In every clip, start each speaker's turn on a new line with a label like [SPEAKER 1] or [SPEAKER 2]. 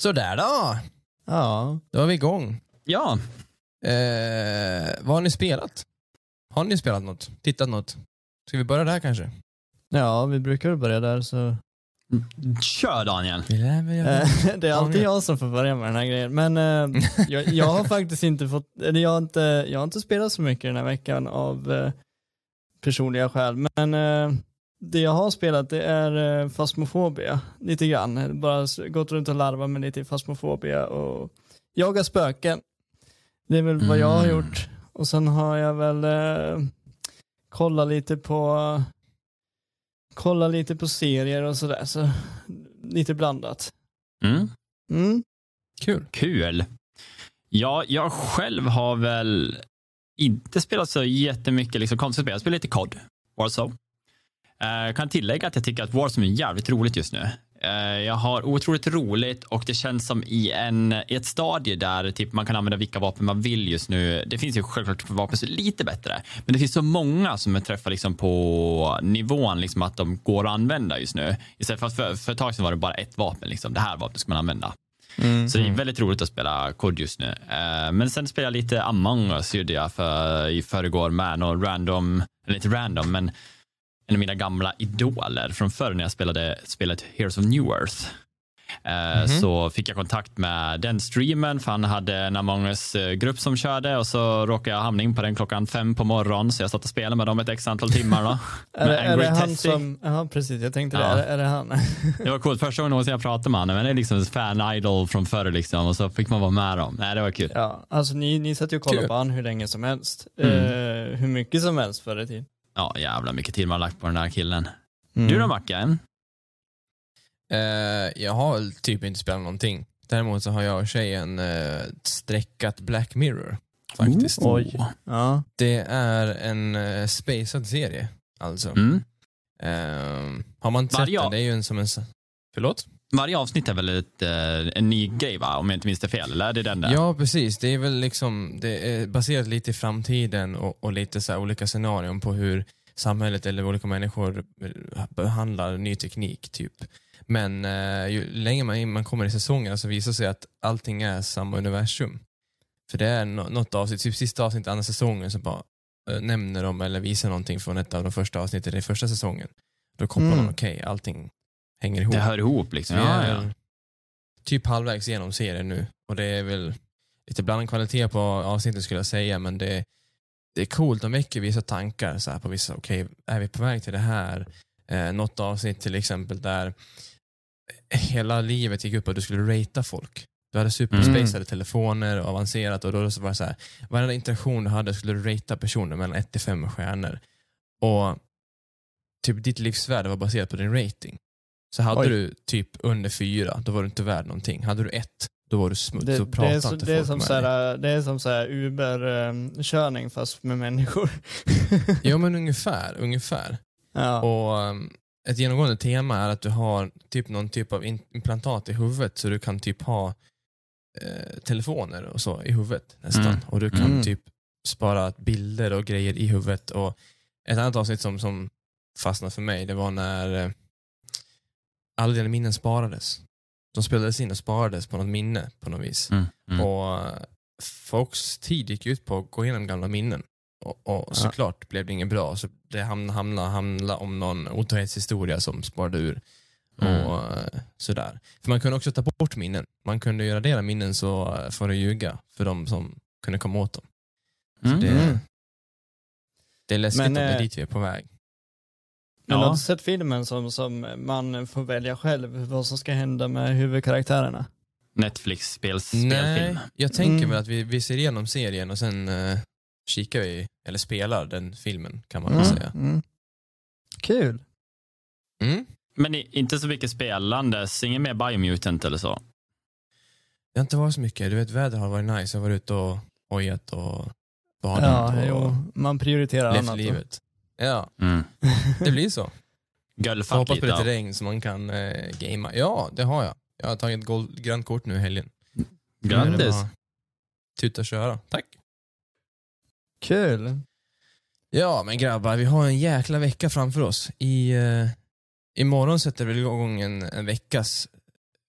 [SPEAKER 1] Sådär då.
[SPEAKER 2] Ja.
[SPEAKER 1] Då är vi igång.
[SPEAKER 3] Ja,
[SPEAKER 1] Eh, vad har ni spelat? Har ni spelat något? Tittat något? Ska vi börja där kanske?
[SPEAKER 2] Ja, vi brukar börja där så.
[SPEAKER 3] kör Daniel.
[SPEAKER 2] Eh, det är alltid jag som får börja med den här grejen. Men eh, jag, jag har faktiskt inte fått, eller jag har inte, jag har inte spelat så mycket den här veckan av eh, personliga skäl. Men eh, det jag har spelat det är eh, Phasmophobia, lite grann. Bara gått runt och larvat med lite i Phasmophobia och jaga spöken. Det är väl vad jag har
[SPEAKER 3] Mm.
[SPEAKER 2] gjort. Och sen har jag väl eh, kollat lite på kolla lite på serier och sådär. Så lite blandat.
[SPEAKER 3] Mm.
[SPEAKER 2] Mm.
[SPEAKER 1] Kul.
[SPEAKER 3] Kul. Ja, jag själv har väl inte spelat så jättemycket liksom, konstigt spel. Jag spelar lite COD, Warzone. Eh, Jag kan tillägga att jag tycker att Warzone är jävligt roligt just nu. Eh, Jag har otroligt roligt och det känns som i, en, i ett stadie där typ, man kan använda vilka vapen man vill just nu. Det finns ju självklart vapen som är lite bättre, men det finns så många som jag träffar liksom på nivån liksom att de går att använda just nu. Istället för att för, för ett tag sedan var det bara ett vapen. Liksom. Det här vapnet ska man använda. Så det är väldigt roligt att spela kod just nu. Eh, Men sen spelar jag lite Among us gjorde jag för, i förrgår med någon random, eller inte random, men en av mina gamla idoler från förr när jag spelade spelet Heroes of New Earth. Eh, Så fick jag kontakt med den streamen för han hade en Among us-grupp som körde och så råkade jag hamna in på den klockan fem på morgonen så jag satt och spelade med dem ett x antal timmar. Då.
[SPEAKER 2] Är, det- är det han som, ja precis, jag tänkte
[SPEAKER 3] Ja.
[SPEAKER 2] det. Är, är det han?
[SPEAKER 3] Det var coolt. Första gången någonsin jag pratade med honom. Men det är liksom en fan-idol från förr liksom. Och så fick man vara med dem. Nej, det var kul.
[SPEAKER 2] ja, alltså ni, ni satt ju och kollade
[SPEAKER 1] Kul.
[SPEAKER 2] på han hur länge som helst.
[SPEAKER 3] Mm.
[SPEAKER 2] Eh, hur mycket som helst förr i tiden.
[SPEAKER 3] Ja, jävla mycket tid man har lagt på den där killen.
[SPEAKER 2] Mm.
[SPEAKER 3] Du då Macke?
[SPEAKER 1] Eh, jag har väl typ inte spelat någonting. Däremot så har jag och tjejen eh, sträckat Black Mirror. Faktiskt.
[SPEAKER 2] Oj. Ja.
[SPEAKER 1] Det är en uh, spacad serie. Alltså.
[SPEAKER 3] Mm.
[SPEAKER 1] Eh, har man inte sett
[SPEAKER 3] Varje-
[SPEAKER 1] den, det är ju en som en... Förlåt?
[SPEAKER 3] Varje avsnitt är väl ett, en ny grej, va? Om jag inte minns det fel. Eller är det den där?
[SPEAKER 1] Ja, precis. Det är väl liksom det är baserat lite i framtiden och, och lite så här olika scenarion på hur samhället eller olika människor eh, behandlar ny teknik. typ. Men eh, ju längre man, in- man kommer i säsongerna så visar det sig att allting är samma universum. För det är nå- något avsnitt, typ sista avsnittet andra säsongen, så bara eh, nämner de eller visar någonting från ett av de första avsnitten i första säsongen. Då kopplar
[SPEAKER 2] Mm.
[SPEAKER 1] man, okej, allting hänger ihop.
[SPEAKER 3] Det hör ihop liksom. Ja, ja.
[SPEAKER 1] typ halvvägs genom serien nu och det är väl lite blandad kvalitet på avsnittet skulle jag säga men det, det är coolt, de väcker vissa tankar så här på vissa, okej, är vi på väg till det här? Eh, något avsnitt till exempel där hela livet gick upp på att du skulle ratea folk. Du hade superspacade telefoner och avancerat och då så var det så här, varenda interaktion du hade skulle du ratea personer mellan 1 till 5 stjärnor. Och typ ditt livsvärde var baserat på din rating. Så hade
[SPEAKER 2] Oj.
[SPEAKER 1] du typ under fyra, då var du inte värd någonting. Hade du ett, då var du smuts
[SPEAKER 2] Det,
[SPEAKER 1] och
[SPEAKER 2] det,
[SPEAKER 1] pratade
[SPEAKER 2] är så,
[SPEAKER 1] inte
[SPEAKER 2] det, är
[SPEAKER 1] folk
[SPEAKER 2] som
[SPEAKER 1] med
[SPEAKER 2] så här, det är som så här Uber-körning fast med människor.
[SPEAKER 1] Jo men ungefär, ungefär.
[SPEAKER 2] ja.
[SPEAKER 1] Och um, ett genomgående tema är att du har typ någon typ av implantat i huvudet så du kan typ ha eh, telefoner och så i huvudet nästan.
[SPEAKER 3] Mm.
[SPEAKER 1] Och du kan
[SPEAKER 2] Mm.
[SPEAKER 1] typ spara bilder och grejer i huvudet. Och ett annat avsnitt som, som fastnade för mig, det var när eh, alla dina minnen sparades. De spelades in och sparades på något minne på något vis.
[SPEAKER 3] Mm. Mm.
[SPEAKER 1] Och eh, folks tid gick ut på att gå igenom gamla minnen. Och, och
[SPEAKER 2] Ja.
[SPEAKER 1] såklart blev det inget bra. Så det hamnade hamna, hamna om någon otrohetshistoria som sparade ur.
[SPEAKER 3] Mm.
[SPEAKER 1] Och eh, sådär. För man kunde också ta bort minnen. Man kunde göra radera minnen så eh, får du ljuga för de som kunde komma åt dem. Så
[SPEAKER 3] Mm.
[SPEAKER 1] det,
[SPEAKER 2] Mm.
[SPEAKER 1] det är läskigt
[SPEAKER 2] Men,
[SPEAKER 1] om det är dit vi är på väg.
[SPEAKER 2] Men
[SPEAKER 3] Ja.
[SPEAKER 2] har du sett filmen som, som man får välja själv vad som ska hända med huvudkaraktärerna?
[SPEAKER 3] Netflix spels,
[SPEAKER 1] Nej,
[SPEAKER 3] spelfilm.
[SPEAKER 1] jag tänker
[SPEAKER 2] Mm.
[SPEAKER 1] väl att vi, vi ser igenom serien och sen eh, kikar vi, eller spelar den filmen kan man väl
[SPEAKER 2] Mm.
[SPEAKER 1] säga.
[SPEAKER 2] Mm. Kul.
[SPEAKER 1] Mm.
[SPEAKER 3] Men i- inte så mycket spelandes, ingen mer Biomutant eller så?
[SPEAKER 1] Det har inte varit så mycket. Du vet, vädret har varit nice. Jag har varit ute och hojat och badat
[SPEAKER 2] Ja,
[SPEAKER 1] och
[SPEAKER 2] jo, man prioriterar annat. då.
[SPEAKER 1] livet. Ja,
[SPEAKER 3] Mm.
[SPEAKER 1] det blir så. Får
[SPEAKER 3] Gullfack
[SPEAKER 1] hoppas på
[SPEAKER 3] lite.
[SPEAKER 1] regn så man kan eh, gamea. Ja, det har jag. Jag har tagit gold, grönt kort nu i helgen. Nu är det
[SPEAKER 3] Grattis.
[SPEAKER 1] bara Tuta och köra. Tack.
[SPEAKER 2] Kul.
[SPEAKER 1] Ja, men grabbar, vi har en jäkla vecka framför oss. I, eh, imorgon sätter vi igång en, en veckas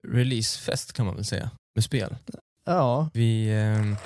[SPEAKER 1] releasefest kan man väl säga, med spel.
[SPEAKER 2] Ja,
[SPEAKER 1] Vi... ehm,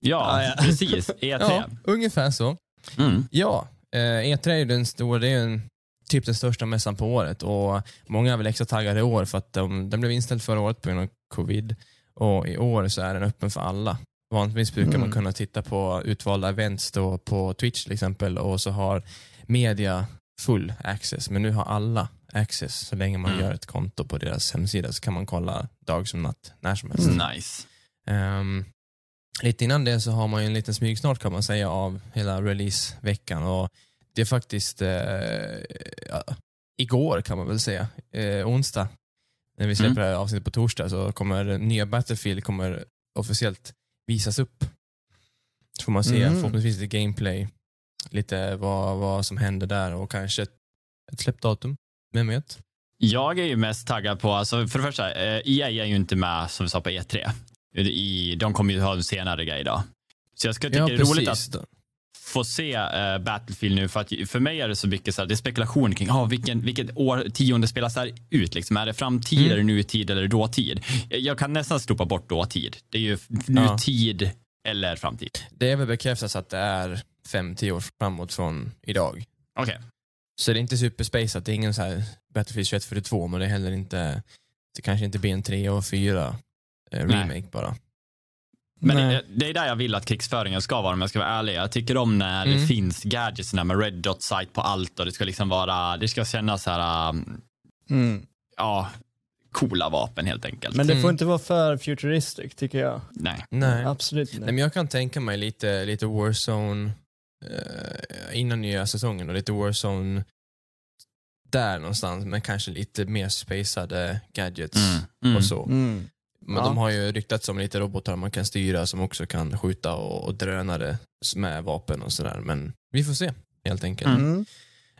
[SPEAKER 3] Ja,
[SPEAKER 2] ja.
[SPEAKER 3] precis. E3.
[SPEAKER 1] ja, ungefär så.
[SPEAKER 3] Mm.
[SPEAKER 1] Ja, eh, E3 är ju den stora, det är en, typ den största mässan på året och många är väl extra taggade i år för att de, den blev inställd förra året på grund av covid och i år så är den öppen för alla. Vanligtvis brukar man
[SPEAKER 2] Mm.
[SPEAKER 1] kunna titta på utvalda events då på Twitch till exempel och så har media full access, men nu har alla access så länge man
[SPEAKER 3] Mm.
[SPEAKER 1] gör ett konto på deras hemsida så kan man kolla dag som natt, när som helst.
[SPEAKER 3] Nice.
[SPEAKER 1] Ehm, lite innan det så har man ju en liten smygsnart kan man säga av hela releaseveckan och det är faktiskt eh, ja, igår kan man väl säga, eh, onsdag, när vi släpper
[SPEAKER 3] Mm.
[SPEAKER 1] det här avsnittet på torsdag så kommer nya Battlefield kommer officiellt visas upp. Så får man se
[SPEAKER 2] Mm.
[SPEAKER 1] förhoppningsvis lite gameplay, lite vad, vad som händer där och kanske ett, ett släppdatum, vem vet?
[SPEAKER 3] Jag är ju mest taggad på, alltså för det första, eh, EA är ju inte med som vi sa på E3. I, de kommer ju ha en senare grej då. Så jag skulle tycka det är roligt att få se eh, Battlefield nu för att för mig är det så mycket så här, det är spekulation kring ah, vilken, vilket år tionde spelas det här ut. Liksom. Är det framtid,
[SPEAKER 1] Mm.
[SPEAKER 3] är det nutid eller dåtid? Jag, jag kan nästan slopa bort dåtid. Det är ju nutid eller framtid.
[SPEAKER 1] Det är väl bekräftat att det är 5-10 år framåt från idag.
[SPEAKER 3] Okej.
[SPEAKER 1] Så det är inte superspaceat, det är ingen så här Battlefield 2142 men det är heller inte, det kanske inte blir en 3 och 4 eh,
[SPEAKER 3] Nej.
[SPEAKER 1] remake bara.
[SPEAKER 3] Men
[SPEAKER 2] Nej.
[SPEAKER 3] det, det är där jag vill att krigsföringen ska vara om jag ska vara ärlig. Jag tycker om när det
[SPEAKER 1] Mm.
[SPEAKER 3] finns gadgets med red dot sight på allt och det ska liksom vara, det ska kännas så här, um,
[SPEAKER 2] mm.
[SPEAKER 3] ja, coola vapen helt enkelt.
[SPEAKER 2] men det får
[SPEAKER 1] Mm.
[SPEAKER 2] inte vara för futuristic tycker jag.
[SPEAKER 3] Nej.
[SPEAKER 1] Nej.
[SPEAKER 2] Absolut
[SPEAKER 1] Nej
[SPEAKER 2] inte.
[SPEAKER 1] men jag kan tänka mig lite, lite Warzone eh, innan nya säsongen och lite Warzone där någonstans men kanske lite mer spacade gadgets
[SPEAKER 3] Mm. Mm.
[SPEAKER 1] och så.
[SPEAKER 2] Mm.
[SPEAKER 1] Men
[SPEAKER 2] Ja.
[SPEAKER 1] de har ju ryktats om lite robotar man kan styra som också kan skjuta och, och drönare med vapen och sådär. Men vi får se helt enkelt.
[SPEAKER 2] Mm.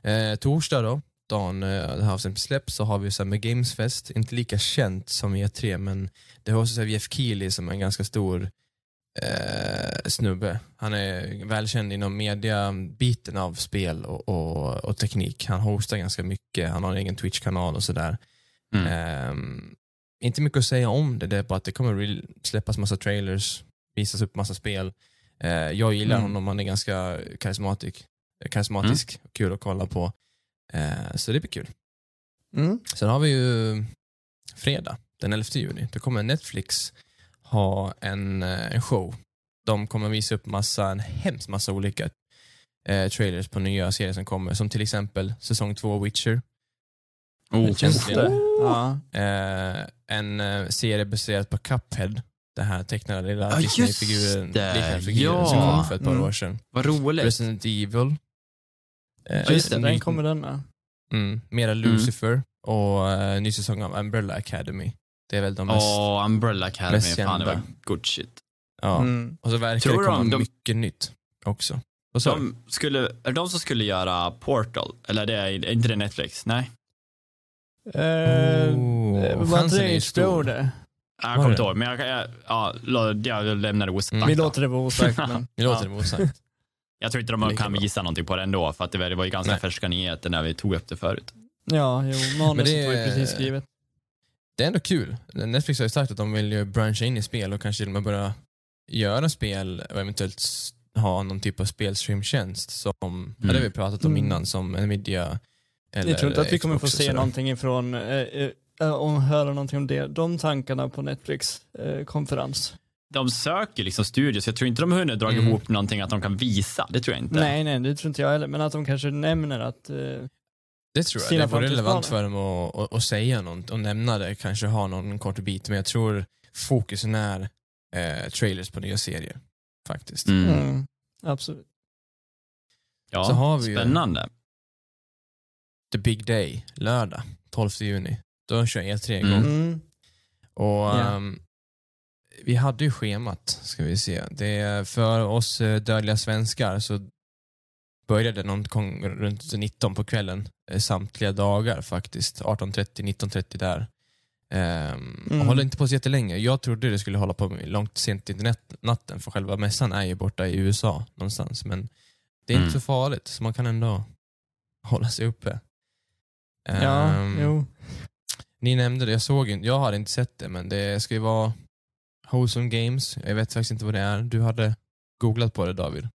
[SPEAKER 1] Eh, torsdag då, dagen eh, det här avsnittet släpps, så har vi Summer Games Fest. Inte lika känt som E3, men det har också Jeff Keely som är en ganska stor eh, snubbe. Han är välkänd inom media-biten av spel och, och, och teknik. Han hostar ganska mycket, han har en egen Twitch-kanal och sådär.
[SPEAKER 3] Mm.
[SPEAKER 1] Ehm, inte mycket att säga om det, det är bara att det kommer släppas massa trailers, visas upp massa spel. Eh, jag gillar
[SPEAKER 2] Mm.
[SPEAKER 1] honom, han är ganska karismatisk, karismatisk och kul att kolla på. Eh, så det blir kul.
[SPEAKER 2] Mm.
[SPEAKER 1] Sen har vi ju fredag, den 11 juni. Då kommer Netflix ha en, eh, en show. De kommer visa upp massa, en hemskt massa olika eh, trailers på nya serier som kommer. Som till exempel säsong två Witcher.
[SPEAKER 3] Oh,
[SPEAKER 1] Känns
[SPEAKER 2] Just
[SPEAKER 1] det.
[SPEAKER 2] Ja.
[SPEAKER 1] Eh, en eh, serie baserad på Cuphead. Det här tecknade lilla
[SPEAKER 3] just
[SPEAKER 1] Disney-figuren,
[SPEAKER 3] det.
[SPEAKER 1] liknande figuren
[SPEAKER 3] Ja.
[SPEAKER 1] som kom för ett par
[SPEAKER 2] Mm.
[SPEAKER 1] år sedan.
[SPEAKER 3] Vad roligt.
[SPEAKER 1] Resident Evil. Eh,
[SPEAKER 2] just det,
[SPEAKER 1] en
[SPEAKER 2] den kommer den med.
[SPEAKER 1] Mm, mera Lucifer och uh, ny säsong av Umbrella Academy. Det är väl de mest...
[SPEAKER 3] Åh, Umbrella Academy.
[SPEAKER 1] mest
[SPEAKER 3] Fan, det var good shit.
[SPEAKER 1] ja.
[SPEAKER 2] Mm.
[SPEAKER 1] Och så verkar
[SPEAKER 3] Tror
[SPEAKER 1] det komma
[SPEAKER 3] de- de-
[SPEAKER 1] mycket nytt också. Sa du?
[SPEAKER 3] De skulle, är det de som skulle göra Portal? Eller det är, är inte det Netflix? Nej.
[SPEAKER 2] Eh,
[SPEAKER 1] Oh,
[SPEAKER 2] eh, var
[SPEAKER 1] chansen
[SPEAKER 2] inte
[SPEAKER 1] är
[SPEAKER 2] det det?
[SPEAKER 3] Jag kommer inte ihåg, men jag, jag, ja, jag lämnar det osagt.
[SPEAKER 1] Mm.
[SPEAKER 2] Vi låter det vara osagt. men,
[SPEAKER 1] Vi låter det motsagt.
[SPEAKER 3] Jag tror inte de
[SPEAKER 1] Lika
[SPEAKER 3] kan
[SPEAKER 1] bra.
[SPEAKER 3] gissa någonting på det ändå, för att det var, det var ju ganska
[SPEAKER 1] Nej.
[SPEAKER 3] färska nyheter när vi tog upp det förut.
[SPEAKER 2] Ja, jo, manuset
[SPEAKER 1] det-
[SPEAKER 2] var ju precis skrivet.
[SPEAKER 1] Det är ändå kul. Netflix har ju sagt att de vill ju branscha in i spel och kanske till och med börja göra spel och eventuellt ha någon typ av spelstreamtjänst som, ja, det har vi pratat om
[SPEAKER 2] Mm.
[SPEAKER 1] innan, som Nvidia eller
[SPEAKER 2] Jag tror inte att vi kommer få
[SPEAKER 1] Xbox
[SPEAKER 2] se någonting ifrån, eh, eh, eh, och höra någonting om det, de tankarna på Netflix eh, konferens.
[SPEAKER 3] De söker liksom studios, jag tror inte de har hunnit dra
[SPEAKER 1] Mm.
[SPEAKER 3] ihop någonting att de kan visa. Det tror jag inte.
[SPEAKER 2] Nej, nej, det tror inte jag heller, men att de kanske nämner att eh,
[SPEAKER 1] Det tror jag. Det vore relevant för dem att, att, att säga något och nämna det, kanske ha någon kort bit, men jag tror fokusen är eh, trailers på nya serier. Faktiskt.
[SPEAKER 3] Mm.
[SPEAKER 2] mm, absolut.
[SPEAKER 3] Ja,
[SPEAKER 1] Så har vi ju-
[SPEAKER 3] spännande.
[SPEAKER 1] The Big Day, lördag, 12 juni. Då kör E3 igång.
[SPEAKER 3] Mm.
[SPEAKER 1] Och
[SPEAKER 2] Ja.
[SPEAKER 1] ehm, vi hade ju schemat, ska vi se. Det för oss eh, dödliga svenskar så började någon gång runt 19 på kvällen eh, samtliga dagar faktiskt. 18.30, 19.30 där. Um,
[SPEAKER 2] Mm.
[SPEAKER 1] Håller inte på så jättelänge. Jag trodde det skulle hålla på långt sent i nät- natten för själva mässan är ju borta i USA någonstans. Men det är
[SPEAKER 3] Mm.
[SPEAKER 1] inte så farligt, så man kan ändå hålla sig uppe.
[SPEAKER 2] Ja,
[SPEAKER 1] Ehm,
[SPEAKER 2] jo.
[SPEAKER 1] Ni nämnde det, jag såg inte, jag hade inte sett det, men det ska ju vara Wholesome Games. Jag vet faktiskt inte vad det är. Du hade googlat på det David.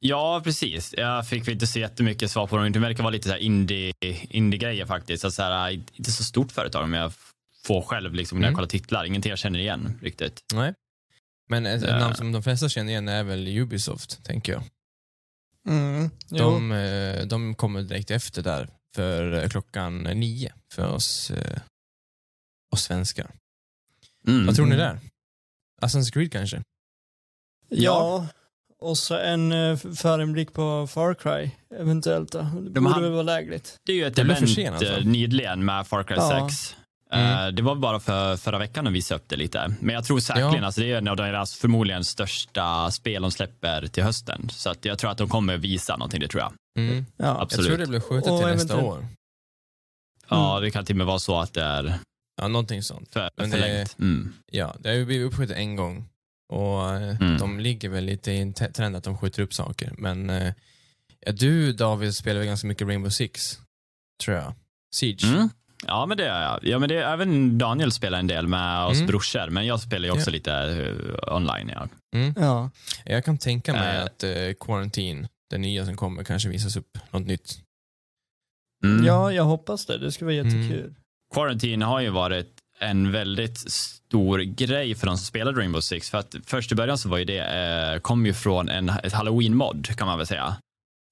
[SPEAKER 3] Ja, precis. Jag fick inte så jättemycket svar på dem. Det verkar vara lite så här indie, indie-grejer faktiskt. Alltså så här, inte så stort företag, men jag får själv liksom, när jag
[SPEAKER 1] Mm.
[SPEAKER 3] kollar titlar. Ingenting jag känner igen riktigt.
[SPEAKER 1] Nej. Men ett, ett
[SPEAKER 3] Ja.
[SPEAKER 1] namn som de flesta känner igen är väl Ubisoft, tänker jag.
[SPEAKER 2] Mm.
[SPEAKER 1] De, eh, de kommer direkt efter där, för eh, klockan nio för oss, eh, oss svenskar.
[SPEAKER 3] Mm.
[SPEAKER 1] Vad tror ni där? Assassin's Creed kanske?
[SPEAKER 2] Ja. Och så en uh, förinblick på Far Cry eventuellt. Då. Det
[SPEAKER 3] De
[SPEAKER 2] borde väl vara lägligt.
[SPEAKER 3] Det är ju ett
[SPEAKER 1] Det
[SPEAKER 3] event
[SPEAKER 1] va?
[SPEAKER 3] eh, nyligen med Far Cry
[SPEAKER 2] Ja.
[SPEAKER 3] 6.
[SPEAKER 1] Mm.
[SPEAKER 3] Eh, Det var bara för förra veckan att visa upp det lite. Men jag tror säkerligen
[SPEAKER 1] Ja.
[SPEAKER 3] alltså det är en av deras förmodligen största spel de släpper till hösten. Så att jag tror att de kommer visa någonting, det tror jag.
[SPEAKER 1] Mm.
[SPEAKER 2] Ja.
[SPEAKER 1] Jag
[SPEAKER 3] Absolut.
[SPEAKER 1] tror det blir skjutet
[SPEAKER 2] Och
[SPEAKER 1] till nästa
[SPEAKER 2] eventuellt-
[SPEAKER 1] år.
[SPEAKER 3] Ja,
[SPEAKER 2] Mm.
[SPEAKER 3] det kan till och med vara så att det är
[SPEAKER 1] Ja, någonting sånt.
[SPEAKER 3] för,
[SPEAKER 1] Men det-
[SPEAKER 3] förlängt. Mm.
[SPEAKER 1] Ja, det har ju blivit uppskjutet en gång. Och
[SPEAKER 3] Mm.
[SPEAKER 1] de ligger väl lite i en trend att de skjuter upp saker. Men eh, ja, du David spelar väl ganska mycket Rainbow Six, tror jag. Siege.
[SPEAKER 3] Mm. Ja, men det är jag. Ja, men det även Daniel spelar en del med oss
[SPEAKER 1] Mm.
[SPEAKER 3] brorsor, men jag spelar ju också
[SPEAKER 1] Ja.
[SPEAKER 3] lite eh, online. Ja.
[SPEAKER 1] Mm.
[SPEAKER 2] Ja.
[SPEAKER 1] Jag kan tänka mig
[SPEAKER 3] Eh.
[SPEAKER 1] att eh, Quarantine, det nya som kommer, kanske visas upp något nytt.
[SPEAKER 3] Mm.
[SPEAKER 2] ja, jag hoppas det. Det skulle vara jättekul.
[SPEAKER 3] Quarantine har ju varit en väldigt stor grej för de som spelade Rainbow Six. För att först i början så var ju det, eh, kom ju från en, halloween-mod kan man väl säga.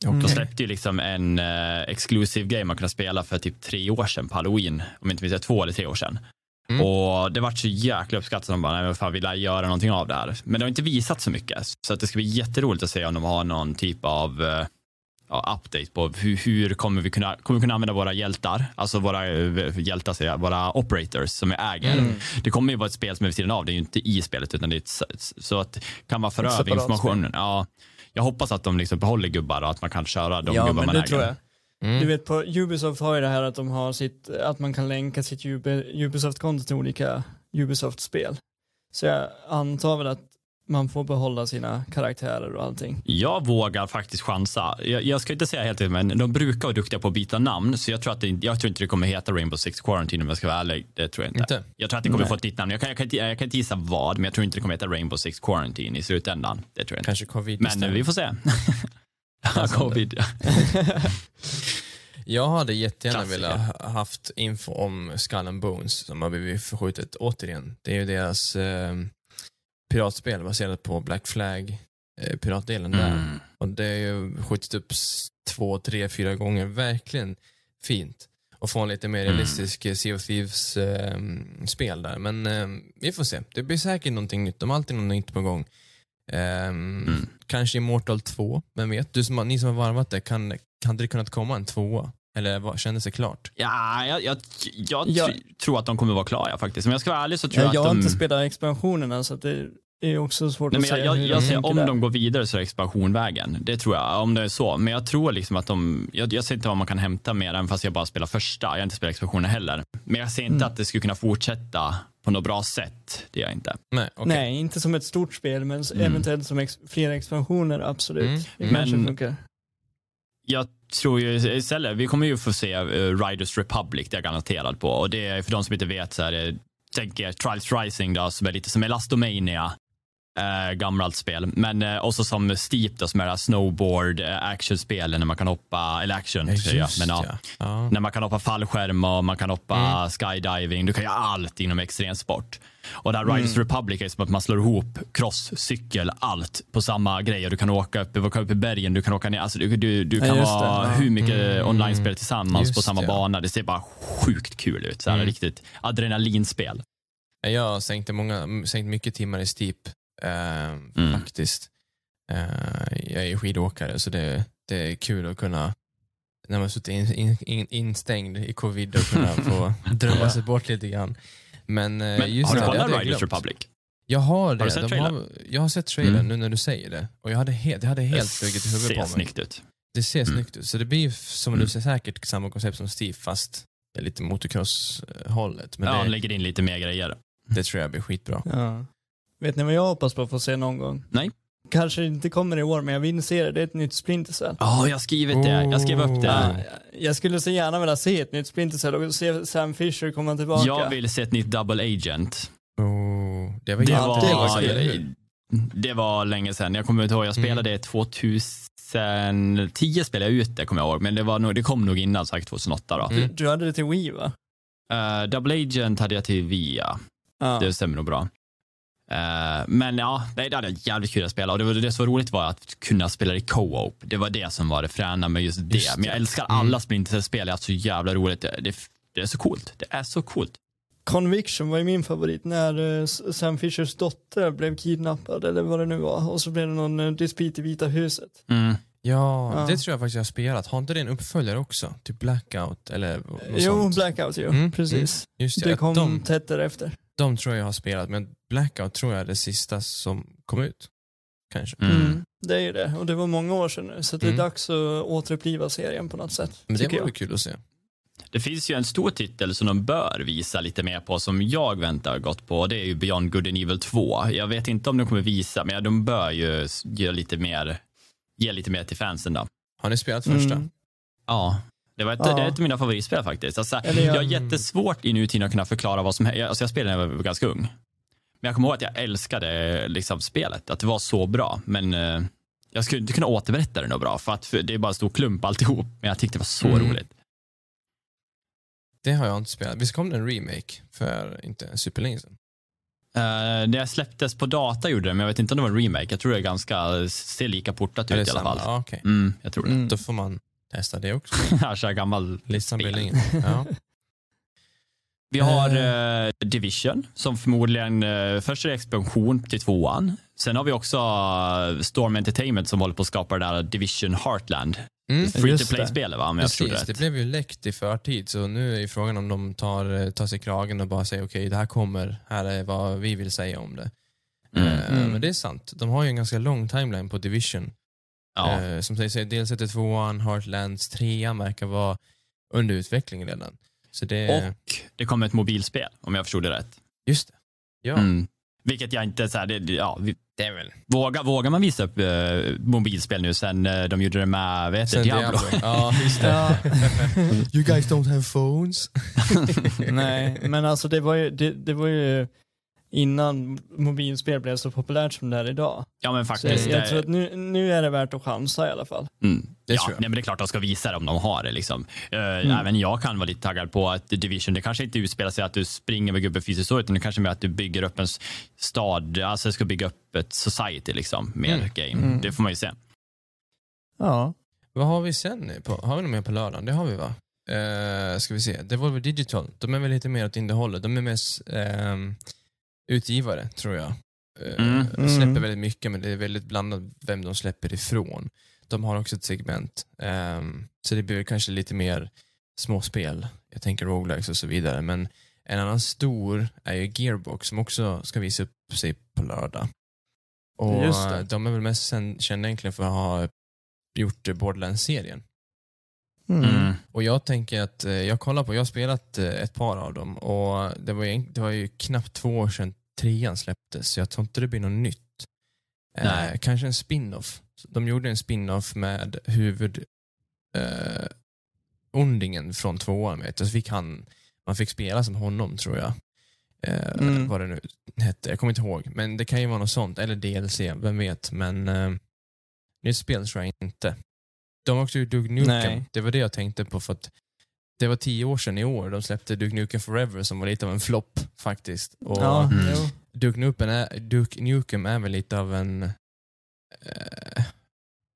[SPEAKER 1] Okej.
[SPEAKER 3] De släppte ju liksom en eh, exclusive game man kunde spela för typ tre år sedan på halloween. Om jag inte minns det, två eller tre år sedan.
[SPEAKER 1] Mm.
[SPEAKER 3] Och det vart så jäkla uppskattat. De bara, nej men fan vi lär göra någonting av det här. Men det har inte visat så mycket. Så att det ska bli jätteroligt att se om de har någon typ av eh, ja, update på hur, hur kommer vi kunna, kommer vi kunna använda våra hjältar, alltså våra eh, hjältar, säger jag, våra operators som vi äger.
[SPEAKER 2] Mm.
[SPEAKER 3] Det kommer ju vara ett spel som är vid sidan av, det är ju inte i spelet utan det är ett, så att kan man föra
[SPEAKER 2] Ett
[SPEAKER 3] över
[SPEAKER 2] separat
[SPEAKER 3] informationen. Ja, jag hoppas att de liksom behåller gubbar och att man kan köra de
[SPEAKER 2] Ja,
[SPEAKER 3] gubbar
[SPEAKER 2] men
[SPEAKER 3] man
[SPEAKER 2] det
[SPEAKER 3] äger.
[SPEAKER 2] tror jag.
[SPEAKER 1] Mm.
[SPEAKER 2] Du vet på Ubisoft har ju det här att de har sitt, att man kan länka sitt Ubi- Ubisoft-konto till olika Ubisoft-spel. Så jag antar väl att man får behålla sina karaktärer och allting.
[SPEAKER 3] Jag vågar faktiskt chansa. Jag, jag ska inte säga helt men de brukar vara duktiga på att byta namn, så jag tror, att det, jag tror inte det kommer heta Rainbow Six Quarantine om jag ska vara ärlig. Det tror jag inte.
[SPEAKER 1] Inte?
[SPEAKER 3] Jag tror att det kommer
[SPEAKER 2] Nej.
[SPEAKER 3] få ett nytt namn. Jag kan, jag, kan, inte- jag kan inte gissa vad, men jag tror inte det kommer heta Rainbow Six Quarantine i slutändan. Det tror jag inte.
[SPEAKER 1] Kanske covid
[SPEAKER 3] Men
[SPEAKER 1] istället.
[SPEAKER 3] vi får se. ja, covid.
[SPEAKER 1] Jag hade jättegärna
[SPEAKER 3] Klassiker.
[SPEAKER 1] velat ha haft info om Skull and Bones som har blivit förskjutet återigen. Det är ju deras eh, piratspel baserat på Black Flag, eh, piratdelen där.
[SPEAKER 3] Mm.
[SPEAKER 1] Och det är ju skjutit upp två, tre, fyra gånger. Verkligen fint. Och få en lite mer
[SPEAKER 3] Mm.
[SPEAKER 1] realistisk eh, Sea of Thieves eh, spel där. Men eh, vi får se. Det blir säkert någonting nytt. De har alltid något nytt på gång. Ehm,
[SPEAKER 3] Mm.
[SPEAKER 1] Kanske Immortal 2, vem vet? Du som, ni som har varvat det, kan, kan det kunnat komma en tvåa? Eller vad, kändes det klart?
[SPEAKER 3] Ja, jag, jag, jag
[SPEAKER 2] Ja.
[SPEAKER 3] tr- tror att de kommer vara klara faktiskt. Om jag ska vara ärlig så tror
[SPEAKER 2] Jag,
[SPEAKER 3] jag
[SPEAKER 2] jag
[SPEAKER 3] att
[SPEAKER 2] har
[SPEAKER 3] de...
[SPEAKER 2] inte spelat expansionerna så att det är också svårt
[SPEAKER 3] Nej,
[SPEAKER 2] att
[SPEAKER 3] men jag,
[SPEAKER 2] säga
[SPEAKER 3] jag, jag ser
[SPEAKER 2] tänker
[SPEAKER 3] om
[SPEAKER 2] där.
[SPEAKER 3] de går vidare så är det expansionvägen. Det tror jag, om det är så. Men jag tror liksom att de, jag, jag ser inte vad man kan hämta mer, även fast jag bara spelar första. Jag har inte spelat expansioner heller. Men jag ser inte
[SPEAKER 2] Mm.
[SPEAKER 3] att det skulle kunna fortsätta på något bra sätt. Det gör jag inte.
[SPEAKER 1] Nej, okej.
[SPEAKER 2] Nej, inte som ett stort spel, men
[SPEAKER 3] Mm.
[SPEAKER 2] eventuellt som ex- flera expansioner, absolut.
[SPEAKER 1] Mm.
[SPEAKER 2] Det
[SPEAKER 3] Men-
[SPEAKER 2] kanske funkar.
[SPEAKER 3] Jag tror ju istället, vi kommer ju få se eh, Riders Republic, det är jag garanterad på. Och det är för de som inte vet så är det, eh, Trials Rising då, som är lite som Elastomania. Uh, gammalt spel. Men uh, också som Steep då, som är det snowboard uh, actionspelen när man kan hoppa, eller action
[SPEAKER 1] Ja,
[SPEAKER 3] jag. Men, ja,
[SPEAKER 1] ja.
[SPEAKER 3] När man kan hoppa fallskärm och man kan hoppa
[SPEAKER 1] Mm.
[SPEAKER 3] skydiving. Du kan göra allt inom extremsport. Och där
[SPEAKER 2] Mm.
[SPEAKER 3] Riders Republic är som att man slår ihop cross, cykel, allt på samma grej. Och du kan åka upp, åka upp i bergen, du kan åka ner. Alltså du, du, du kan
[SPEAKER 2] det.
[SPEAKER 3] vara
[SPEAKER 2] Ja.
[SPEAKER 3] hur mycket
[SPEAKER 1] Mm.
[SPEAKER 3] online-spel tillsammans
[SPEAKER 1] Just
[SPEAKER 3] på samma
[SPEAKER 1] det,
[SPEAKER 3] bana. Det ser bara sjukt kul ut. Så här,
[SPEAKER 1] Mm.
[SPEAKER 3] Riktigt adrenalinspel.
[SPEAKER 1] Jag har sänkt, många, sänkt mycket timmar i Steep, eh,
[SPEAKER 3] Mm.
[SPEAKER 1] faktiskt. Eh, jag är skidåkare, så det, det är kul att kunna, när man suttit in, in, in, instängd i covid, och kunna få drömma sig bort lite grann. Men, eh,
[SPEAKER 3] Men
[SPEAKER 1] just
[SPEAKER 3] har du
[SPEAKER 1] det, det
[SPEAKER 3] kollat Riders
[SPEAKER 1] glömt.
[SPEAKER 3] Republic?
[SPEAKER 1] Jag har det.
[SPEAKER 3] du sett
[SPEAKER 1] De
[SPEAKER 3] trailern?
[SPEAKER 1] har, jag har sett trailern
[SPEAKER 3] Mm.
[SPEAKER 1] nu när du säger det. Och jag hade, helt, jag hade helt flugit i huvudet
[SPEAKER 3] ser
[SPEAKER 1] på mig.
[SPEAKER 3] snyggt ut.
[SPEAKER 1] Det ser
[SPEAKER 3] Mm.
[SPEAKER 1] snyggt ut. Så det blir som
[SPEAKER 3] Mm.
[SPEAKER 1] du säger säkert samma koncept som Steve fast det lite motocross-hållet. Men
[SPEAKER 3] ja, han
[SPEAKER 1] det,
[SPEAKER 3] lägger in lite mer grejer.
[SPEAKER 1] det tror jag blir skitbra.
[SPEAKER 2] Ja. Vet ni vad jag hoppas på att få se någon gång?
[SPEAKER 3] Nej.
[SPEAKER 2] kanske inte kommer i år, men jag vill se det. Det är ett nytt Splinter Cell.
[SPEAKER 3] Ja, jag har skrivit det. Jag skrev upp det.
[SPEAKER 2] Ja, jag skulle så gärna vilja se ett nytt Splinter Cell och se Sam Fisher komma tillbaka.
[SPEAKER 3] Jag vill se ett nytt Double Agent.
[SPEAKER 1] Oh, det var
[SPEAKER 3] Det var,
[SPEAKER 1] det var
[SPEAKER 3] det var länge sedan. Jag kommer inte ihåg, jag spelade det 2010 spelade jag ut det, kommer jag ihåg. Men det, var nog, det kom nog innan, sagt 2008 då.
[SPEAKER 1] Mm.
[SPEAKER 2] Du hade det till Wii va?
[SPEAKER 3] Eh, Double Agent hade jag till via.
[SPEAKER 2] Ja.
[SPEAKER 3] Det stämmer nog bra. Eh, men ja, det det hade jag jävligt kul att spela och det, var, det som var roligt var att kunna spela i co-op. Det var det som var det fräna med just det.
[SPEAKER 1] Just
[SPEAKER 3] Men jag
[SPEAKER 1] det.
[SPEAKER 3] älskar
[SPEAKER 1] Mm.
[SPEAKER 3] alla Splinter Cell-spel, jag har haft så jävla roligt. Det, det, det är så coolt. Det är så coolt.
[SPEAKER 2] Conviction var ju min favorit när eh, Sam Fishers dotter blev kidnappad eller vad det nu var och så blev det någon uh, dispyt i Vita huset.
[SPEAKER 3] Mm.
[SPEAKER 1] Ja,
[SPEAKER 2] Ja.
[SPEAKER 1] det tror jag faktiskt jag har spelat. Har inte det en uppföljare också? Typ Blackout eller något
[SPEAKER 2] jo,
[SPEAKER 1] sånt?
[SPEAKER 2] Blackout ju,
[SPEAKER 1] Mm,
[SPEAKER 2] precis.
[SPEAKER 1] Just det,
[SPEAKER 2] Det kom
[SPEAKER 1] de,
[SPEAKER 2] tätt därefter.
[SPEAKER 1] De tror jag har spelat, men Blackout tror jag är det sista som kom ut. Kanske.
[SPEAKER 3] Mm.
[SPEAKER 2] Mm. Det är ju det och det var många år sedan nu så det är
[SPEAKER 1] Mm.
[SPEAKER 2] dags att återuppliva serien på något sätt.
[SPEAKER 1] Men det var
[SPEAKER 2] jag.
[SPEAKER 1] kul att se.
[SPEAKER 3] Det finns ju en stor titel som de bör visa lite mer på som jag väntar gott på och det är ju Beyond Good and Evil 2. Jag vet inte om de kommer visa men de bör ju ge lite mer, ge lite mer till fansen då.
[SPEAKER 1] Har ni spelat första?
[SPEAKER 2] Mm.
[SPEAKER 3] Ja, det, var ett,
[SPEAKER 2] Ja.
[SPEAKER 3] det är ett av mina favoritspel faktiskt. Alltså,
[SPEAKER 2] Eller
[SPEAKER 3] jag
[SPEAKER 2] jag-
[SPEAKER 3] har jättesvårt i nutiden att kunna förklara vad som händer. Alltså, jag spelade när jag var ganska ung. Men jag kommer ihåg att jag älskade liksom, spelet, att det var så bra. Men eh, jag skulle inte kunna återberätta det något bra för att för det är bara en stor klump alltihop. Men jag tyckte det var så
[SPEAKER 1] Mm.
[SPEAKER 3] roligt.
[SPEAKER 1] Det har jag inte spelat. Visst kom det en remake för inte superlänge sedan?
[SPEAKER 3] Uh, det släpptes på data gjorde det, men jag vet inte om det var en remake. Jag tror det är ganska, ser lika portat ut i alla fall.
[SPEAKER 1] Ja, okej.
[SPEAKER 3] Mm, jag tror det.
[SPEAKER 2] Mm.
[SPEAKER 1] Då får man testa det också.
[SPEAKER 3] Kör gammal
[SPEAKER 1] Listan blir
[SPEAKER 3] spel.
[SPEAKER 1] Ja.
[SPEAKER 3] Vi har eh, Division som förmodligen, uh, först är det expansion till tvåan. Sen har vi också eh, Storm Entertainment som håller på att skapa det där Division Heartland.
[SPEAKER 1] Mm.
[SPEAKER 3] Free to play-spelet va, om jag
[SPEAKER 1] Precis,
[SPEAKER 3] rätt.
[SPEAKER 1] det blev ju läckt i förtid så nu är frågan om de tar, eh, tar sig kragen och bara säger okej, det här kommer, här är vad vi vill säga om det.
[SPEAKER 3] Mm.
[SPEAKER 1] Eh,
[SPEAKER 2] Mm.
[SPEAKER 1] Men det är sant, de har ju en ganska lång timeline på Division.
[SPEAKER 3] Ja.
[SPEAKER 1] Eh, som säger, dels heter tvåan, Heartlands, trean verkar vara under utveckling redan. Så det,
[SPEAKER 3] Och det kommer ett mobilspel om jag förstod det rätt.
[SPEAKER 1] just det. Ja,
[SPEAKER 3] Mm. Vilket jag inte, så här, det, ja, vi,
[SPEAKER 1] det är väl.
[SPEAKER 3] vågar, vågar man visa upp eh, mobilspel nu sen eh, de gjorde det med, vet du,
[SPEAKER 1] Sen
[SPEAKER 3] Diablo?
[SPEAKER 1] Ja, just det. You guys don't have phones?
[SPEAKER 2] Nej, men alltså det var ju, det, det var ju innan mobilspel blev så populärt som det är idag.
[SPEAKER 3] Ja men
[SPEAKER 2] Så
[SPEAKER 3] faktiskt.
[SPEAKER 2] jag, jag tror att nu, nu är det värt att chansa i alla fall.
[SPEAKER 3] Mm.
[SPEAKER 1] Det
[SPEAKER 3] ja. Nej, men det är klart de ska visa det om de har det. Liksom. Eh,
[SPEAKER 2] Mm.
[SPEAKER 3] Även jag kan vara lite taggad på att Division, det kanske inte utspelar sig att du springer med gubben fysiskt så, utan det kanske är mer att du bygger upp en stad, alltså ska bygga upp ett society liksom, med
[SPEAKER 1] Mm.
[SPEAKER 3] game.
[SPEAKER 2] Mm.
[SPEAKER 3] Det får man ju se.
[SPEAKER 2] Ja.
[SPEAKER 1] Vad har vi sen? På, har vi något mer på lördagen? Det har vi va? Uh, ska vi se. Devolver Digital, de är väl lite mer åt innehållet. De är mest ehm, utgivare, tror jag. Uh,
[SPEAKER 3] Mm.
[SPEAKER 1] De släpper
[SPEAKER 2] Mm.
[SPEAKER 1] väldigt mycket, men det är väldigt blandat vem de släpper ifrån. De har också ett segment. ehm, så det blir kanske lite mer småspel. Jag tänker roguelikes och så vidare. Men en annan stor är ju Gearbox som också ska visa upp sig på lördag. Och
[SPEAKER 2] Just det.
[SPEAKER 1] eh, de är väl mest sen- kända egentligen för att ha gjort eh, Borderlands-serien.
[SPEAKER 2] Mm.
[SPEAKER 3] Mm.
[SPEAKER 1] Och jag tänker att, eh, jag kollar på, jag har spelat eh, ett par av dem och det var, ju, det var ju knappt två år sedan trean släpptes, så jag tror inte det blir något nytt. Eh, kanske en spin-off. De gjorde en spin-off med huvud eh, ondingen från tvåan, vet jag. Så fick han, man fick spela som honom tror jag. Eh,
[SPEAKER 2] Mm.
[SPEAKER 1] Vad det nu hette, jag kommer inte ihåg. Men det kan ju vara något sånt, eller DLC, vem vet. Men eh, nytt spel tror jag inte. De har också gjort Duke Nukem,
[SPEAKER 2] Nej.
[SPEAKER 1] det var det jag tänkte på för att det var tio år sedan i år de släppte Duke Nukem Forever som var lite av en flopp faktiskt. Och
[SPEAKER 2] Ja,
[SPEAKER 3] Mm.
[SPEAKER 1] Duke, Nukem är, Duke Nukem är väl lite av en, eh,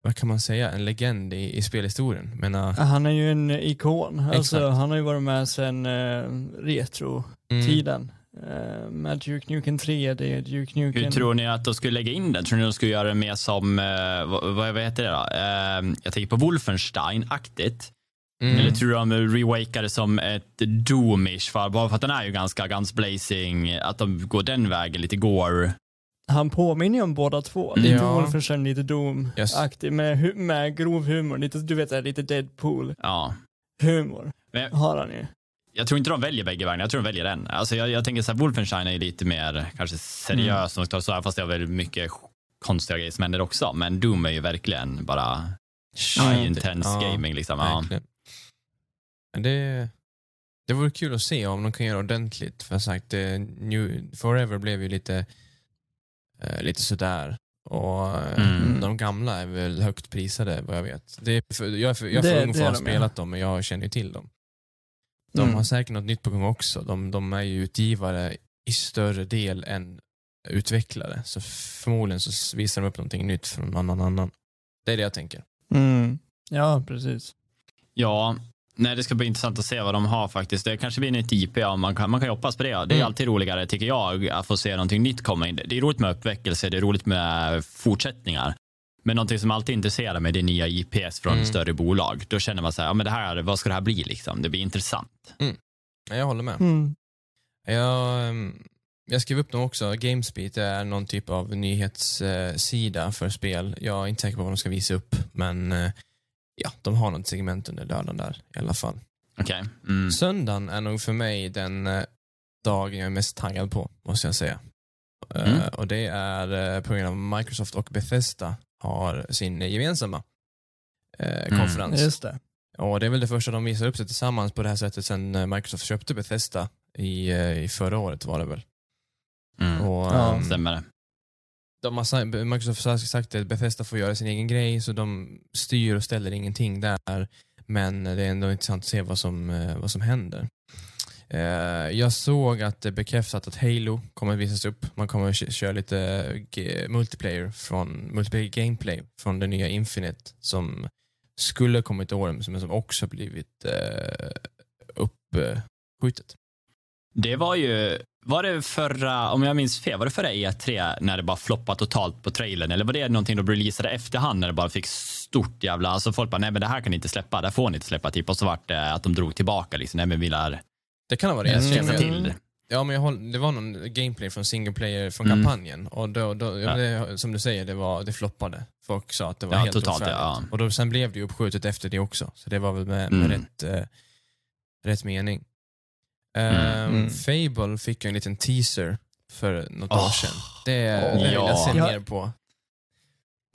[SPEAKER 1] vad kan man säga, en legend i, i spelhistorien. Men, uh,
[SPEAKER 2] Han är ju en ikon. Alltså, han har ju varit med sedan uh, retro-tiden.
[SPEAKER 1] mm,
[SPEAKER 2] Eh, med Duke Nukem 3, det är Duke Nukem...
[SPEAKER 3] Hur tror ni att de skulle lägga in den? Tror ni de skulle göra det mer som, eh, vad, vad heter det då? Eh, jag tänker på Wolfenstein-aktigt.
[SPEAKER 1] Mm,
[SPEAKER 3] Eller tror du de rewakar det som ett Doomish? För, bara för att den är ju ganska guns blazing, att de går den vägen, lite gore.
[SPEAKER 2] Han påminner ju om båda två. Lite
[SPEAKER 1] Ja.
[SPEAKER 2] Wolfenstein, lite Doom-aktig. Med, hu- med grov humor. Lite, du vet, lite Deadpool-humor.
[SPEAKER 3] Ja. Men
[SPEAKER 2] Har han ju.
[SPEAKER 3] jag tror inte de väljer bägge vägarna, jag tror de väljer en. Alltså jag, jag tänker så här, Wolfenstein är lite mer kanske seriös, mm. så här, fast det har väldigt mycket konstiga grejer som händer också. Men Doom är ju verkligen bara high intense ja, gaming. Liksom. Ja.
[SPEAKER 1] Det, det vore kul att se om de kan göra ordentligt. För sagt, New, Forever blev ju lite, uh, lite sådär. Och eh, mm. de gamla är väl högt prisade vad jag vet. Det är för, jag är för, jag är för det, ung för att ha spelat dem, men jag känner ju till dem. De mm. har säkert något nytt på gång också. De, de är ju utgivare i större del än utvecklare. Så förmodligen så visar de upp någonting nytt från någon annan. Det är det jag tänker.
[SPEAKER 2] Mm. Ja, precis.
[SPEAKER 3] Ja, nej, det ska bli intressant att se vad de har faktiskt. Det kanske blir nytt IP, ja, man kan, man kan hoppas på det. Det är mm. alltid roligare, tycker jag, att få se någonting nytt komma in. Det är roligt med uppväckelse, det är roligt med fortsättningar. Men någonting som alltid intresserar mig det är nya IPs från mm. större bolag. Då känner man så här, ja, men det här, vad ska det här bli liksom? Det blir intressant.
[SPEAKER 1] Mm. Jag håller med. Mm. Jag, ehm, jag skrev upp dem också. Gamesbeat är någon typ av nyhetssida för spel. Jag är inte säker på vad de ska visa upp, men eh, ja, de har något segment under lördagen där i alla fall.
[SPEAKER 3] Okay. Mm.
[SPEAKER 1] Söndagen är nog för mig den eh, dagen jag är mest taggad på, måste jag säga. Eh, mm. Uh, och Det är uh, på grund av Microsoft och Bethesda har sin gemensamma uh, konferens.
[SPEAKER 2] Just det.
[SPEAKER 1] Och Det är väl det första de visar upp sig tillsammans på det här sättet sen Microsoft köpte Bethesda i, i förra året var det väl.
[SPEAKER 3] Mm. Och, ja, um, stämmer det.
[SPEAKER 1] De har, Microsoft har sagt att Bethesda får göra sin egen grej, så de styr och ställer ingenting där. Men det är ändå intressant att se vad som, eh, vad som händer. Eh, jag såg att det bekräftat att Halo kommer att visas upp. Man kommer att köra lite eh, multiplayer, från, multiplayer gameplay från det nya Infinite som skulle kommit i år, men som också blivit uppskjutet.
[SPEAKER 3] Det var ju, var det förra, om jag minns fel, var det förra E3 när det bara floppade totalt på trailern? Eller var det någonting de releasade efterhand när det bara fick stort jävla, alltså folk bara, nej men det här kan ni inte släppa, det här får ni inte släppa, typ. Och så vart det att de drog tillbaka liksom, nej men vi lär
[SPEAKER 1] det kan ha varit det. Mm. till. Ja, men jag håll, det var någon gameplay från single player från mm. kampanjen och då, då ja. det, som du säger, det, var, det floppade. Folk sa att det var ja, helt totalt, ja. Och då, sen blev det uppskjutet efter det också, så det var väl med, med mm. rätt, eh, rätt mening. Um, Fable fick en liten teaser för något oh. år sedan. Det, oh. vill jag se mer på.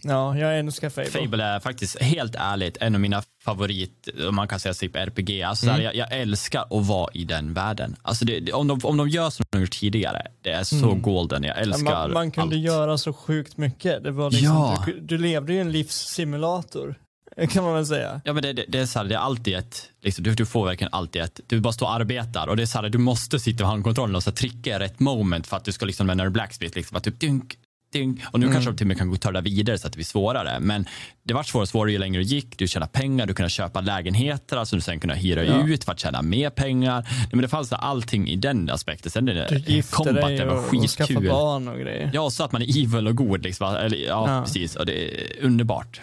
[SPEAKER 2] Ja, jag älskar Fable.
[SPEAKER 3] Fable är faktiskt helt ärligt en av mina favorit, om man kan säga typ RPG. Alltså, mm. jag, jag, älskar att vara i den världen. Alltså, det, om, de, om de gör som de gjort tidigare, det är så mm. golden. Jag älskar
[SPEAKER 2] man, man kunde
[SPEAKER 3] allt.
[SPEAKER 2] göra så sjukt mycket. Det var liksom, ja. du, du levde i en livssimulator kan man väl säga.
[SPEAKER 3] Ja, men det, det, det är så här, det är alltid ett, liksom, du, du, får verkligen alltid ett, du bara står och arbetar och det är så här, du måste sitta med handkontrollen och så tricka i rätt moment för att du ska liksom, när du blacksmith, liksom, att typ dunk, dunk. Och nu mm. kanske de till och med kan gå det vidare så att det blir svårare. Men det var svårare och svårare ju längre det gick. Du tjänade pengar, du kunde köpa lägenheter, alltså du sen kunde hyra ja. ut för att tjäna mer pengar. Men det fanns allting i den aspekten. Sen det,
[SPEAKER 2] du gifte combat, dig och, skitkul. och skaffa barn och grejer.
[SPEAKER 3] Ja, så att man är evil och god. Liksom. Eller, ja, ja, precis. Och det är underbart.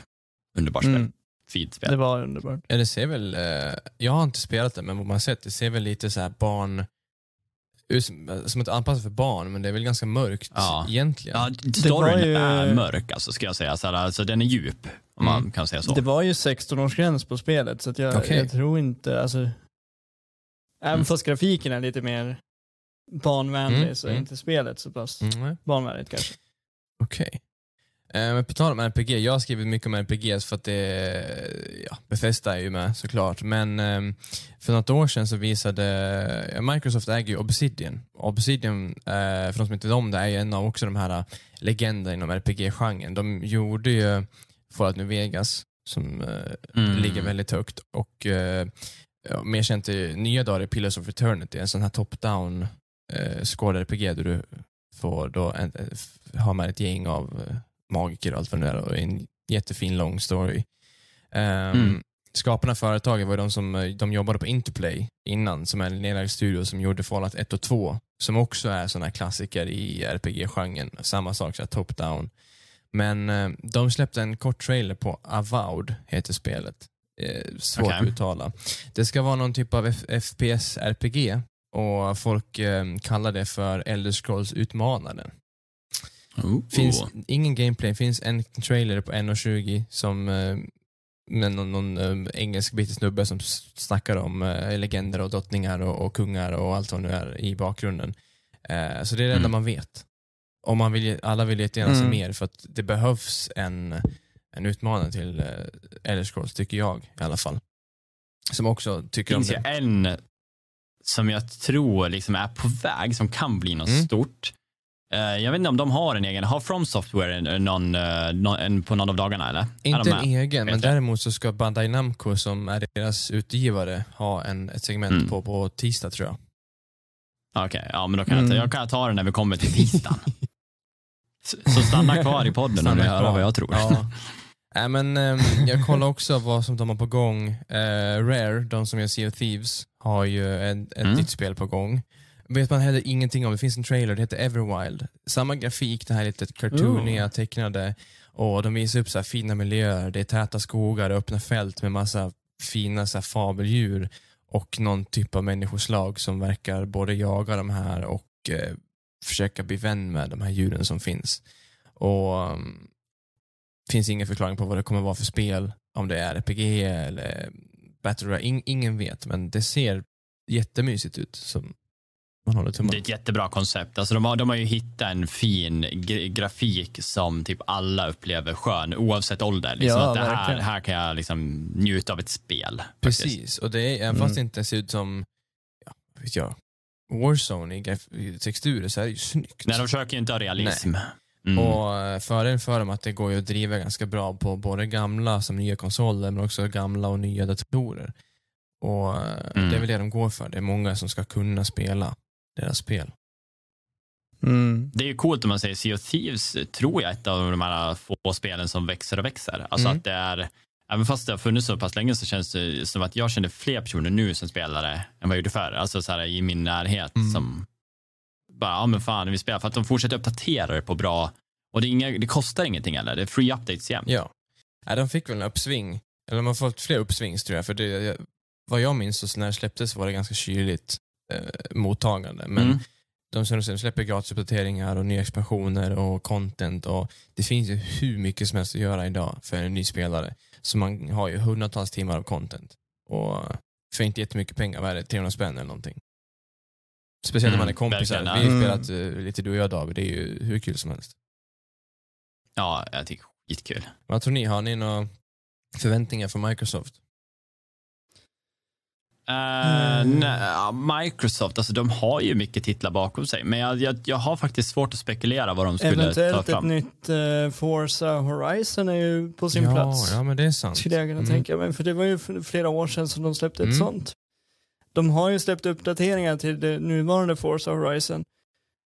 [SPEAKER 3] Underbart spel. Mm fint spel.
[SPEAKER 2] Det var underbart.
[SPEAKER 1] Ja, det ser väl, eh, jag har inte spelat det, men vad man sett, det ser väl lite så här barn som ett anpassat för barn, men det är väl ganska mörkt
[SPEAKER 3] ja.
[SPEAKER 1] egentligen.
[SPEAKER 3] Ja, storyn ju... är mörk, alltså, ska jag säga. Så alltså, den är djup, om mm. man kan säga så.
[SPEAKER 2] Det var ju 16-årsgräns på spelet, så jag, okay. jag, tror inte, alltså, även mm. fast grafiken är lite mer barnvänlig mm. så är mm. inte spelet så pass mm. barnvänligt kanske.
[SPEAKER 1] Okej. Okay. Eh, men på tal om RPG, jag har skrivit mycket om RPGs för att det, ja, Bethesda är ju med såklart. Men ehm, för något år sedan så visade, Microsoft äger ju Obsidian. Obsidian, eh, för de som inte vet om det, är ju en av också de här legenderna inom RPG-genren. De gjorde ju Fallout New Vegas som eh, mm. ligger väldigt högt och mer känt i nya dagar är Pillars of Eternity, en sån här top-down eh, skåd RPG där du får då en, ha med ett gäng av magiker och allt vad det är och en jättefin lång story. Um, mm. Skaparna av företaget var de som eh, de jobbade på Interplay innan, som är en nedlagd studio som gjorde Fallout 1 och 2, som också är sådana klassiker i RPG-genren. Samma sak, top-down. Men eh, de släppte en kort trailer på Avowed, heter spelet. Eh, svårt okay. att uttala. Det ska vara någon typ av FPS-RPG och folk eh, kallar det för Elder Scrolls Utmanaren. Oh. Finns ingen gameplay, finns en trailer på 1.20 som eh, med någon, någon um, engelsk brittisk snubbe som snackar om uh, legender och drottningar och, och, kungar och allt vad nu är i bakgrunden. Uh, så det är det enda mm. man vet. och man vill, alla vill jättegärna se
[SPEAKER 2] Mm.
[SPEAKER 1] mer för att det behövs en, en utmanare till uh, Elder Scrolls, tycker jag i alla fall. Som också tycker om
[SPEAKER 3] finns ju
[SPEAKER 1] det.
[SPEAKER 3] en som jag tror liksom är på väg, som kan bli något
[SPEAKER 1] Mm.
[SPEAKER 3] stort. Eh, jag vet inte om de har en egen, har From Software någon, eh, någon, en, på någon av dagarna eller?
[SPEAKER 1] Inte en egen, men däremot så ska Bandai Namco som är deras utgivare ha en, ett segment
[SPEAKER 3] Mm.
[SPEAKER 1] på, på tisdag tror jag.
[SPEAKER 3] Okej, ja men då kan jag, ta,
[SPEAKER 2] Mm.
[SPEAKER 3] jag kan ta det när vi kommer till tisdagen. så, så stanna kvar i podden och höra vad jag tror.
[SPEAKER 1] Ja. Nej, men, ehm, jag kollar också vad som de har på gång. Eh, Rare, de som gör Sea of Thieves, har ju ett, ett
[SPEAKER 3] Mm.
[SPEAKER 1] nytt spel på gång. Vet man heller ingenting om. Det finns en trailer, det heter Everwild. Samma grafik, det här lite cartooniga, tecknade. Och de visar upp så här fina miljöer. Det är täta skogar öppna fält med massa fina så här fabeldjur. Och någon typ av människoslag som verkar både jaga de här och eh, försöka bli vän med de här djuren som finns. Och um, finns ingen förklaring på vad det kommer vara för spel. Om det är RPG eller Battle Royale. In, ingen vet, men det ser jättemysigt ut. Som man håller
[SPEAKER 3] Det är
[SPEAKER 1] tummarna.
[SPEAKER 3] ett jättebra koncept. Alltså de, har, de har ju hittat en fin grafik som typ alla upplever skön oavsett ålder. Liksom
[SPEAKER 2] Ja,
[SPEAKER 3] att det här, här kan jag liksom njuta av ett spel. faktiskt.
[SPEAKER 1] Precis, och det är, även fast det inte ser ut som ja, vet jag, Warzone i, texturer så är det ju snyggt.
[SPEAKER 3] Nej, de försöker ju inte ha realism. Mm.
[SPEAKER 1] Och eh, fördelen för dem att det går ju att driva ganska bra på både gamla som nya konsoler men också gamla och nya datorer. Och
[SPEAKER 3] Mm.
[SPEAKER 1] Det är väl det de går för. Det är många som ska kunna spela deras spel.
[SPEAKER 2] Mm.
[SPEAKER 3] Det är ju coolt om man säger Sea of Thieves, tror jag, ett av de här få spelen som växer och växer. Alltså
[SPEAKER 1] Mm.
[SPEAKER 3] att det är, även fast det har funnits så pass länge så känns det som att jag känner fler personer nu som spelare än vad jag gjorde förr. Alltså så här, i min närhet
[SPEAKER 1] Mm.
[SPEAKER 3] som bara, ja men fan, vi spelar. För att de fortsätter uppdatera det på bra, och det, är inga, det kostar ingenting heller. Det är free updates jämt.
[SPEAKER 1] Ja. ja, de fick väl en uppsving. Eller de har fått fler uppsvings tror jag. För det, vad jag minns så när det släpptes var det ganska kyligt mottagande. Men
[SPEAKER 3] Mm.
[SPEAKER 1] de som släpper gratisuppdateringar och nya expansioner och content. och Det finns ju hur mycket som helst att göra idag för en ny spelare. Så man har ju hundratals timmar av content. Och för inte jättemycket pengar, vad är det, 300 spänn eller någonting. Speciellt när man är
[SPEAKER 3] Mm,
[SPEAKER 1] kompisar.
[SPEAKER 3] verkligen,
[SPEAKER 1] Vi har
[SPEAKER 2] ja.
[SPEAKER 1] spelat eh, lite du och jag David, det är ju hur kul som helst.
[SPEAKER 3] Ja, jag tycker skitkul.
[SPEAKER 1] Vad tror ni, har ni några förväntningar från Microsoft?
[SPEAKER 3] Uh,
[SPEAKER 2] Mm.
[SPEAKER 3] nej, Microsoft, alltså de har ju mycket titlar bakom sig, men jag, jag, jag har faktiskt svårt att spekulera vad de skulle ta
[SPEAKER 2] Eventuellt ett
[SPEAKER 3] fram.
[SPEAKER 2] nytt uh, Forza Horizon är ju på sin
[SPEAKER 1] ja,
[SPEAKER 2] plats.
[SPEAKER 1] Ja, men det är sant.
[SPEAKER 2] Skulle jag kunna
[SPEAKER 1] Mm.
[SPEAKER 2] tänka mig. För det var ju flera år sedan som de släppte ett
[SPEAKER 1] Mm.
[SPEAKER 2] sånt. De har ju släppt uppdateringar till det nuvarande Forza Horizon.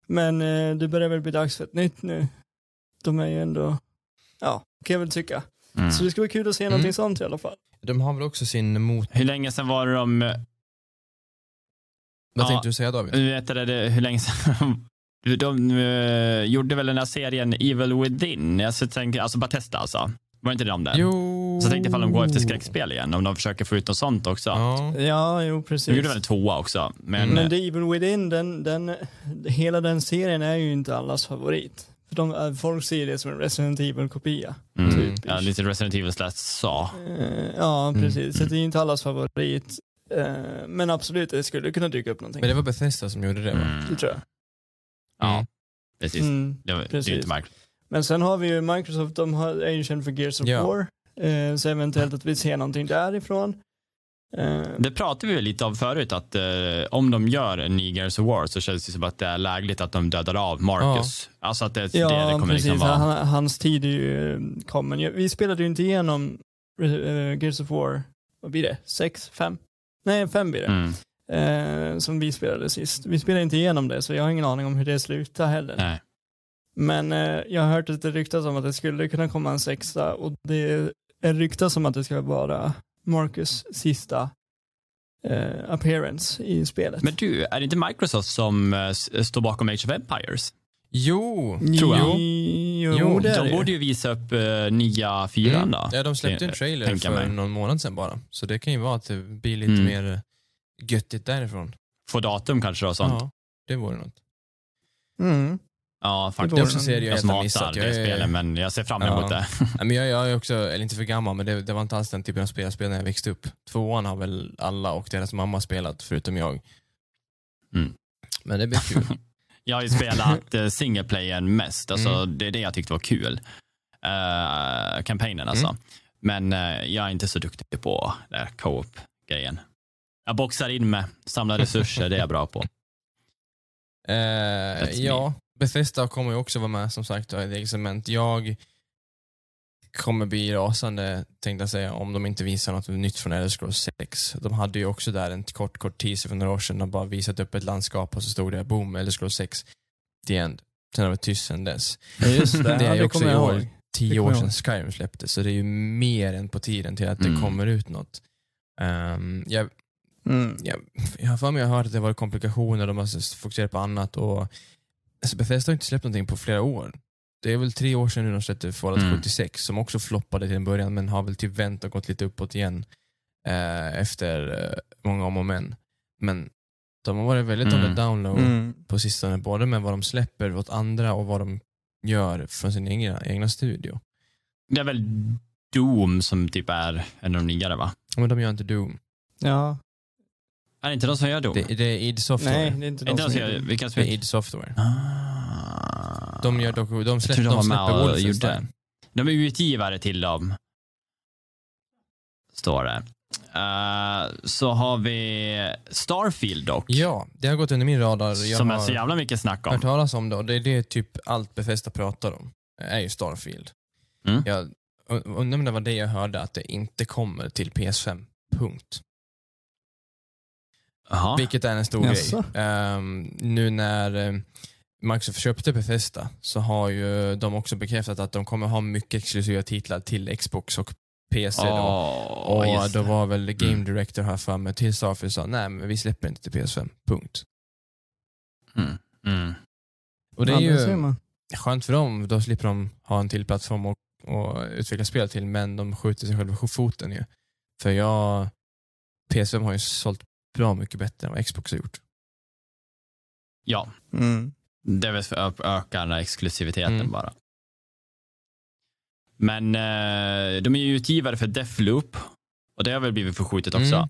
[SPEAKER 2] Men eh, det börjar väl bli dags för ett nytt nu. De är ju ändå, ja, kan jag väl tycka.
[SPEAKER 3] Mm.
[SPEAKER 2] Så det ska bli kul att se
[SPEAKER 1] Mm.
[SPEAKER 2] någonting sånt i alla fall.
[SPEAKER 1] De har väl också sin mot...
[SPEAKER 3] Hur länge sedan var det de,
[SPEAKER 1] Vad
[SPEAKER 3] Ja.
[SPEAKER 1] tänkte du säga David?
[SPEAKER 3] vet du det, hur länge sedan, de eh, gjorde väl den här serien Evil Within, alltså, tänk, alltså Batesta alltså. Var inte det de där?
[SPEAKER 1] Jo...
[SPEAKER 3] Så jag tänkte ifall de går efter skräckspel igen, om de försöker få ut något sånt också.
[SPEAKER 1] Ja.
[SPEAKER 2] Ja, jo precis.
[SPEAKER 3] De gjorde väl en tvåa också, men,
[SPEAKER 1] Mm.
[SPEAKER 2] Men The Evil Within, den, den, hela den serien är ju inte allas favorit. De, äh, folk ser det som en Resident Evil-kopia.
[SPEAKER 3] mm,
[SPEAKER 2] typ.
[SPEAKER 3] ja, lite Resident Evil slash sa.
[SPEAKER 2] Eh, ja,
[SPEAKER 1] Mm,
[SPEAKER 2] precis. Så
[SPEAKER 1] mm.
[SPEAKER 2] det är inte allas favorit. Eh, men absolut, det skulle kunna dyka upp någonting.
[SPEAKER 1] Men det var Bethesda som gjorde det va?
[SPEAKER 3] Mm.
[SPEAKER 2] Det tror jag.
[SPEAKER 3] Ja,
[SPEAKER 1] Mm.
[SPEAKER 3] precis.
[SPEAKER 2] Mm.
[SPEAKER 3] Det, var, det är
[SPEAKER 2] precis.
[SPEAKER 3] ju inte Microsoft.
[SPEAKER 2] Men sen har vi ju Microsoft, de har, känd för Gears of
[SPEAKER 1] Ja.
[SPEAKER 2] War. Eh, så eventuellt att vi ser någonting därifrån. Eh,
[SPEAKER 3] Det pratade vi lite om förut, att eh, om de gör en ny Gears of War så känns det som att det är lägligt att de dödar av Marcus. Alltså att det,
[SPEAKER 2] ja,
[SPEAKER 3] det, det kommer
[SPEAKER 2] precis.
[SPEAKER 3] liksom vara...
[SPEAKER 2] Han, hans tid är ju kommen. Ja, Vi spelade ju inte igenom uh, Gears of War, vad blir det? Sex? Fem? Nej, fem blir det.
[SPEAKER 3] Mm,
[SPEAKER 2] Eh, som vi spelade sist. Vi spelade inte igenom det, så jag har ingen aning om hur det slutar heller.
[SPEAKER 3] nej.
[SPEAKER 2] Men eh, jag har hört det ryktas om att det skulle kunna komma en sexa och det är ryktas om att det ska vara Marcus sista eh, appearance i spelet.
[SPEAKER 3] Men du, är det inte Microsoft som eh, står bakom Age of Empires?
[SPEAKER 1] Jo!
[SPEAKER 3] tror jag.
[SPEAKER 2] Jo,
[SPEAKER 1] Jo,
[SPEAKER 2] det
[SPEAKER 3] De borde ju visa upp uh, nya fyran
[SPEAKER 1] Mm.
[SPEAKER 3] då.
[SPEAKER 1] Ja, de släppte en
[SPEAKER 3] Det-
[SPEAKER 1] trailer för
[SPEAKER 3] mig.
[SPEAKER 1] någon månad sedan bara. Så det kan ju vara att det blir lite
[SPEAKER 3] Mm.
[SPEAKER 1] mer eh, göttigt därifrån.
[SPEAKER 3] Få datum kanske och sånt. Ja,
[SPEAKER 1] Ja, det vore något.
[SPEAKER 2] Mm.
[SPEAKER 3] Faktiskt.
[SPEAKER 1] Det är också serier jag
[SPEAKER 3] Jag
[SPEAKER 1] missat.
[SPEAKER 3] det
[SPEAKER 1] Jag är,
[SPEAKER 3] spelet, men jag ser fram
[SPEAKER 1] Ja.
[SPEAKER 3] emot det.
[SPEAKER 1] Nej, men jag, jag är också, eller inte för gammal, men det, det var inte alls den typen av spel jag spelade när jag växte upp. Tvåan har väl alla och deras mamma spelat, förutom jag.
[SPEAKER 3] Mm.
[SPEAKER 1] Men det blir kul.
[SPEAKER 3] Jag har ju spelat uh, single player mest. Alltså,
[SPEAKER 1] Mm.
[SPEAKER 3] Det är det jag tyckte var kul. Uh, kampanjen alltså.
[SPEAKER 1] Mm.
[SPEAKER 3] Men eh, jag är inte så duktig på den här co-op-grejen. Jag boxar in med, samlar resurser, det är jag bra på.
[SPEAKER 1] Eh,
[SPEAKER 3] me.
[SPEAKER 1] ja, Bethesda kommer ju också vara med som sagt i eget segment. Jag kommer bli rasande, tänkte jag säga, om de inte visar något nytt från Elder Scrolls 6. De hade ju också där en kort, kort teaser för några år sedan och bara visat upp ett landskap och så stod det boom, Elder Scrolls 6, the end. Sen har det varit tyst sen dess.
[SPEAKER 2] Ja, det.
[SPEAKER 1] Det är
[SPEAKER 2] ja,
[SPEAKER 1] ju
[SPEAKER 2] det
[SPEAKER 1] också i år. Tio
[SPEAKER 2] Det
[SPEAKER 1] år sedan Skyrim släpptes, så det är ju mer än på tiden till att det
[SPEAKER 3] Mm.
[SPEAKER 1] kommer ut något. Um, jag,
[SPEAKER 2] Mm.
[SPEAKER 1] jag, jag har för mig jag har hört att det var komplikationer, de har fokuserat på annat och alltså Bethesda har inte släppt någonting på flera år. Det är väl tre år sedan nu de släppte Fallout
[SPEAKER 3] Mm.
[SPEAKER 1] 76 som också floppade till en början men har väl typ vänt och gått lite uppåt igen eh, efter eh, många om och men. Men de har varit väldigt
[SPEAKER 3] Mm.
[SPEAKER 1] on the down low
[SPEAKER 2] Mm.
[SPEAKER 1] på sistone, både med vad de släpper åt andra och vad de gör från sin egna, egna studio.
[SPEAKER 3] Det är väl Doom som typ är en av de nyare va?
[SPEAKER 1] Men de gör inte Doom.
[SPEAKER 2] Ja.
[SPEAKER 3] Är det inte de som gör Doom?
[SPEAKER 1] Det, det är id Software.
[SPEAKER 2] Nej, det är inte de
[SPEAKER 3] inte de
[SPEAKER 2] som
[SPEAKER 3] som
[SPEAKER 2] gör det.
[SPEAKER 3] vilka
[SPEAKER 1] Det är id Software.
[SPEAKER 3] Ah.
[SPEAKER 1] De, gör dock, de, släpp,
[SPEAKER 3] de
[SPEAKER 1] de släpper Wolfenstein.
[SPEAKER 3] De är utgivare till dem. Står det. Eh, så har vi Starfield dock.
[SPEAKER 1] Ja, det har gått under min radar. Jag
[SPEAKER 3] som
[SPEAKER 1] har
[SPEAKER 3] är så jävla mycket snack
[SPEAKER 1] hört
[SPEAKER 3] om.
[SPEAKER 1] talas om det och det är det typ allt Bethesda pratar om. är ju Starfield.
[SPEAKER 3] Mm.
[SPEAKER 1] Jag und- undrar om det var det jag hörde, att det inte kommer till PS5. Punkt.
[SPEAKER 3] Jaha.
[SPEAKER 1] Vilket är en stor
[SPEAKER 2] Jaså?
[SPEAKER 1] grej. Ehm, nu när um, Microsoft köpte Bethesda så har ju de också bekräftat att de kommer ha mycket exklusiva titlar till Xbox och PC. Då.
[SPEAKER 3] Åh,
[SPEAKER 1] Och då var väl Game
[SPEAKER 3] Mm.
[SPEAKER 1] Director här för mig till Starfield sa nej men vi släpper inte till PS5. Punkt.
[SPEAKER 3] Mm. Mm.
[SPEAKER 1] Och det är ju skönt för dem, då slipper de ha en till plattform och, och utveckla spel till, men de skjuter sig själva i foten ju. För jag, PS5 har ju sålt bra mycket bättre än vad Xbox har gjort.
[SPEAKER 3] Ja,
[SPEAKER 2] Mm.
[SPEAKER 3] det är väl för att öka den här exklusiviteten
[SPEAKER 1] Mm.
[SPEAKER 3] bara. Men eh, de är ju utgivare för Deathloop. Och det har väl blivit förskjutet också.
[SPEAKER 1] Mm.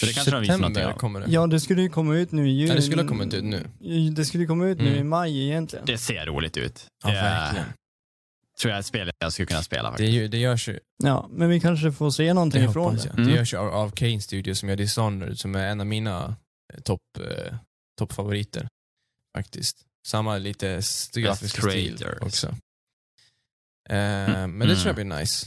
[SPEAKER 3] det kanske de visar någonting av.
[SPEAKER 1] kommer det.
[SPEAKER 2] Ja, det skulle ju komma ut nu i juni.
[SPEAKER 1] Ja, det skulle ha kommit ut nu.
[SPEAKER 2] Det skulle komma ut nu
[SPEAKER 1] Mm.
[SPEAKER 2] i maj egentligen.
[SPEAKER 3] Det ser roligt ut.
[SPEAKER 1] Ja, verkligen.
[SPEAKER 3] Tror jag är ett spel jag skulle kunna spela
[SPEAKER 1] Det,
[SPEAKER 3] faktiskt.
[SPEAKER 1] är ju- det görs ju,
[SPEAKER 2] Ja, men vi kanske får se någonting
[SPEAKER 1] det
[SPEAKER 2] ifrån det.
[SPEAKER 3] Mm.
[SPEAKER 1] Det görs ju av, av Kane Studios som gör Dishonored, som är en av mina eh, topp eh, toppfavoriter. Faktiskt. Samma lite grafiska stil också. Eh,
[SPEAKER 3] Mm.
[SPEAKER 1] Men det tror jag
[SPEAKER 3] Mm.
[SPEAKER 1] blir nice.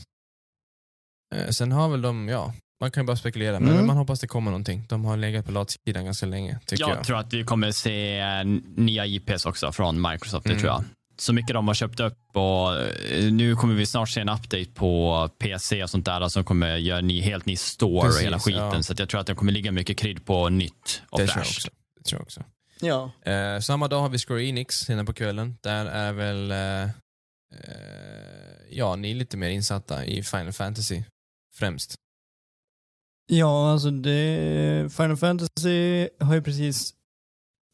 [SPEAKER 1] Eh, sen har väl de, ja, man kan ju bara spekulera,
[SPEAKER 2] Mm.
[SPEAKER 1] men man hoppas det kommer någonting. De har legat på latsidan ganska länge, tycker
[SPEAKER 3] Jag
[SPEAKER 1] jag.
[SPEAKER 3] tror att vi kommer se eh, nya IPs också från Microsoft, det
[SPEAKER 1] Mm.
[SPEAKER 3] tror jag. Så mycket de har köpt upp och eh, nu kommer vi snart se en update på PC och sånt där som kommer göra ny, helt ny store
[SPEAKER 1] Precis,
[SPEAKER 3] och hela skiten.
[SPEAKER 1] ja.
[SPEAKER 3] Så att jag tror att det kommer ligga mycket krydd på nytt och
[SPEAKER 1] det tror jag
[SPEAKER 3] fräscht.
[SPEAKER 1] också. Det tror jag också.
[SPEAKER 2] Ja.
[SPEAKER 1] Eh, samma dag har vi Square Enix senare på kvällen. Där är väl, eh, eh, ja, ni är lite mer insatta i Final Fantasy främst.
[SPEAKER 2] Ja, alltså det, Final Fantasy har ju precis,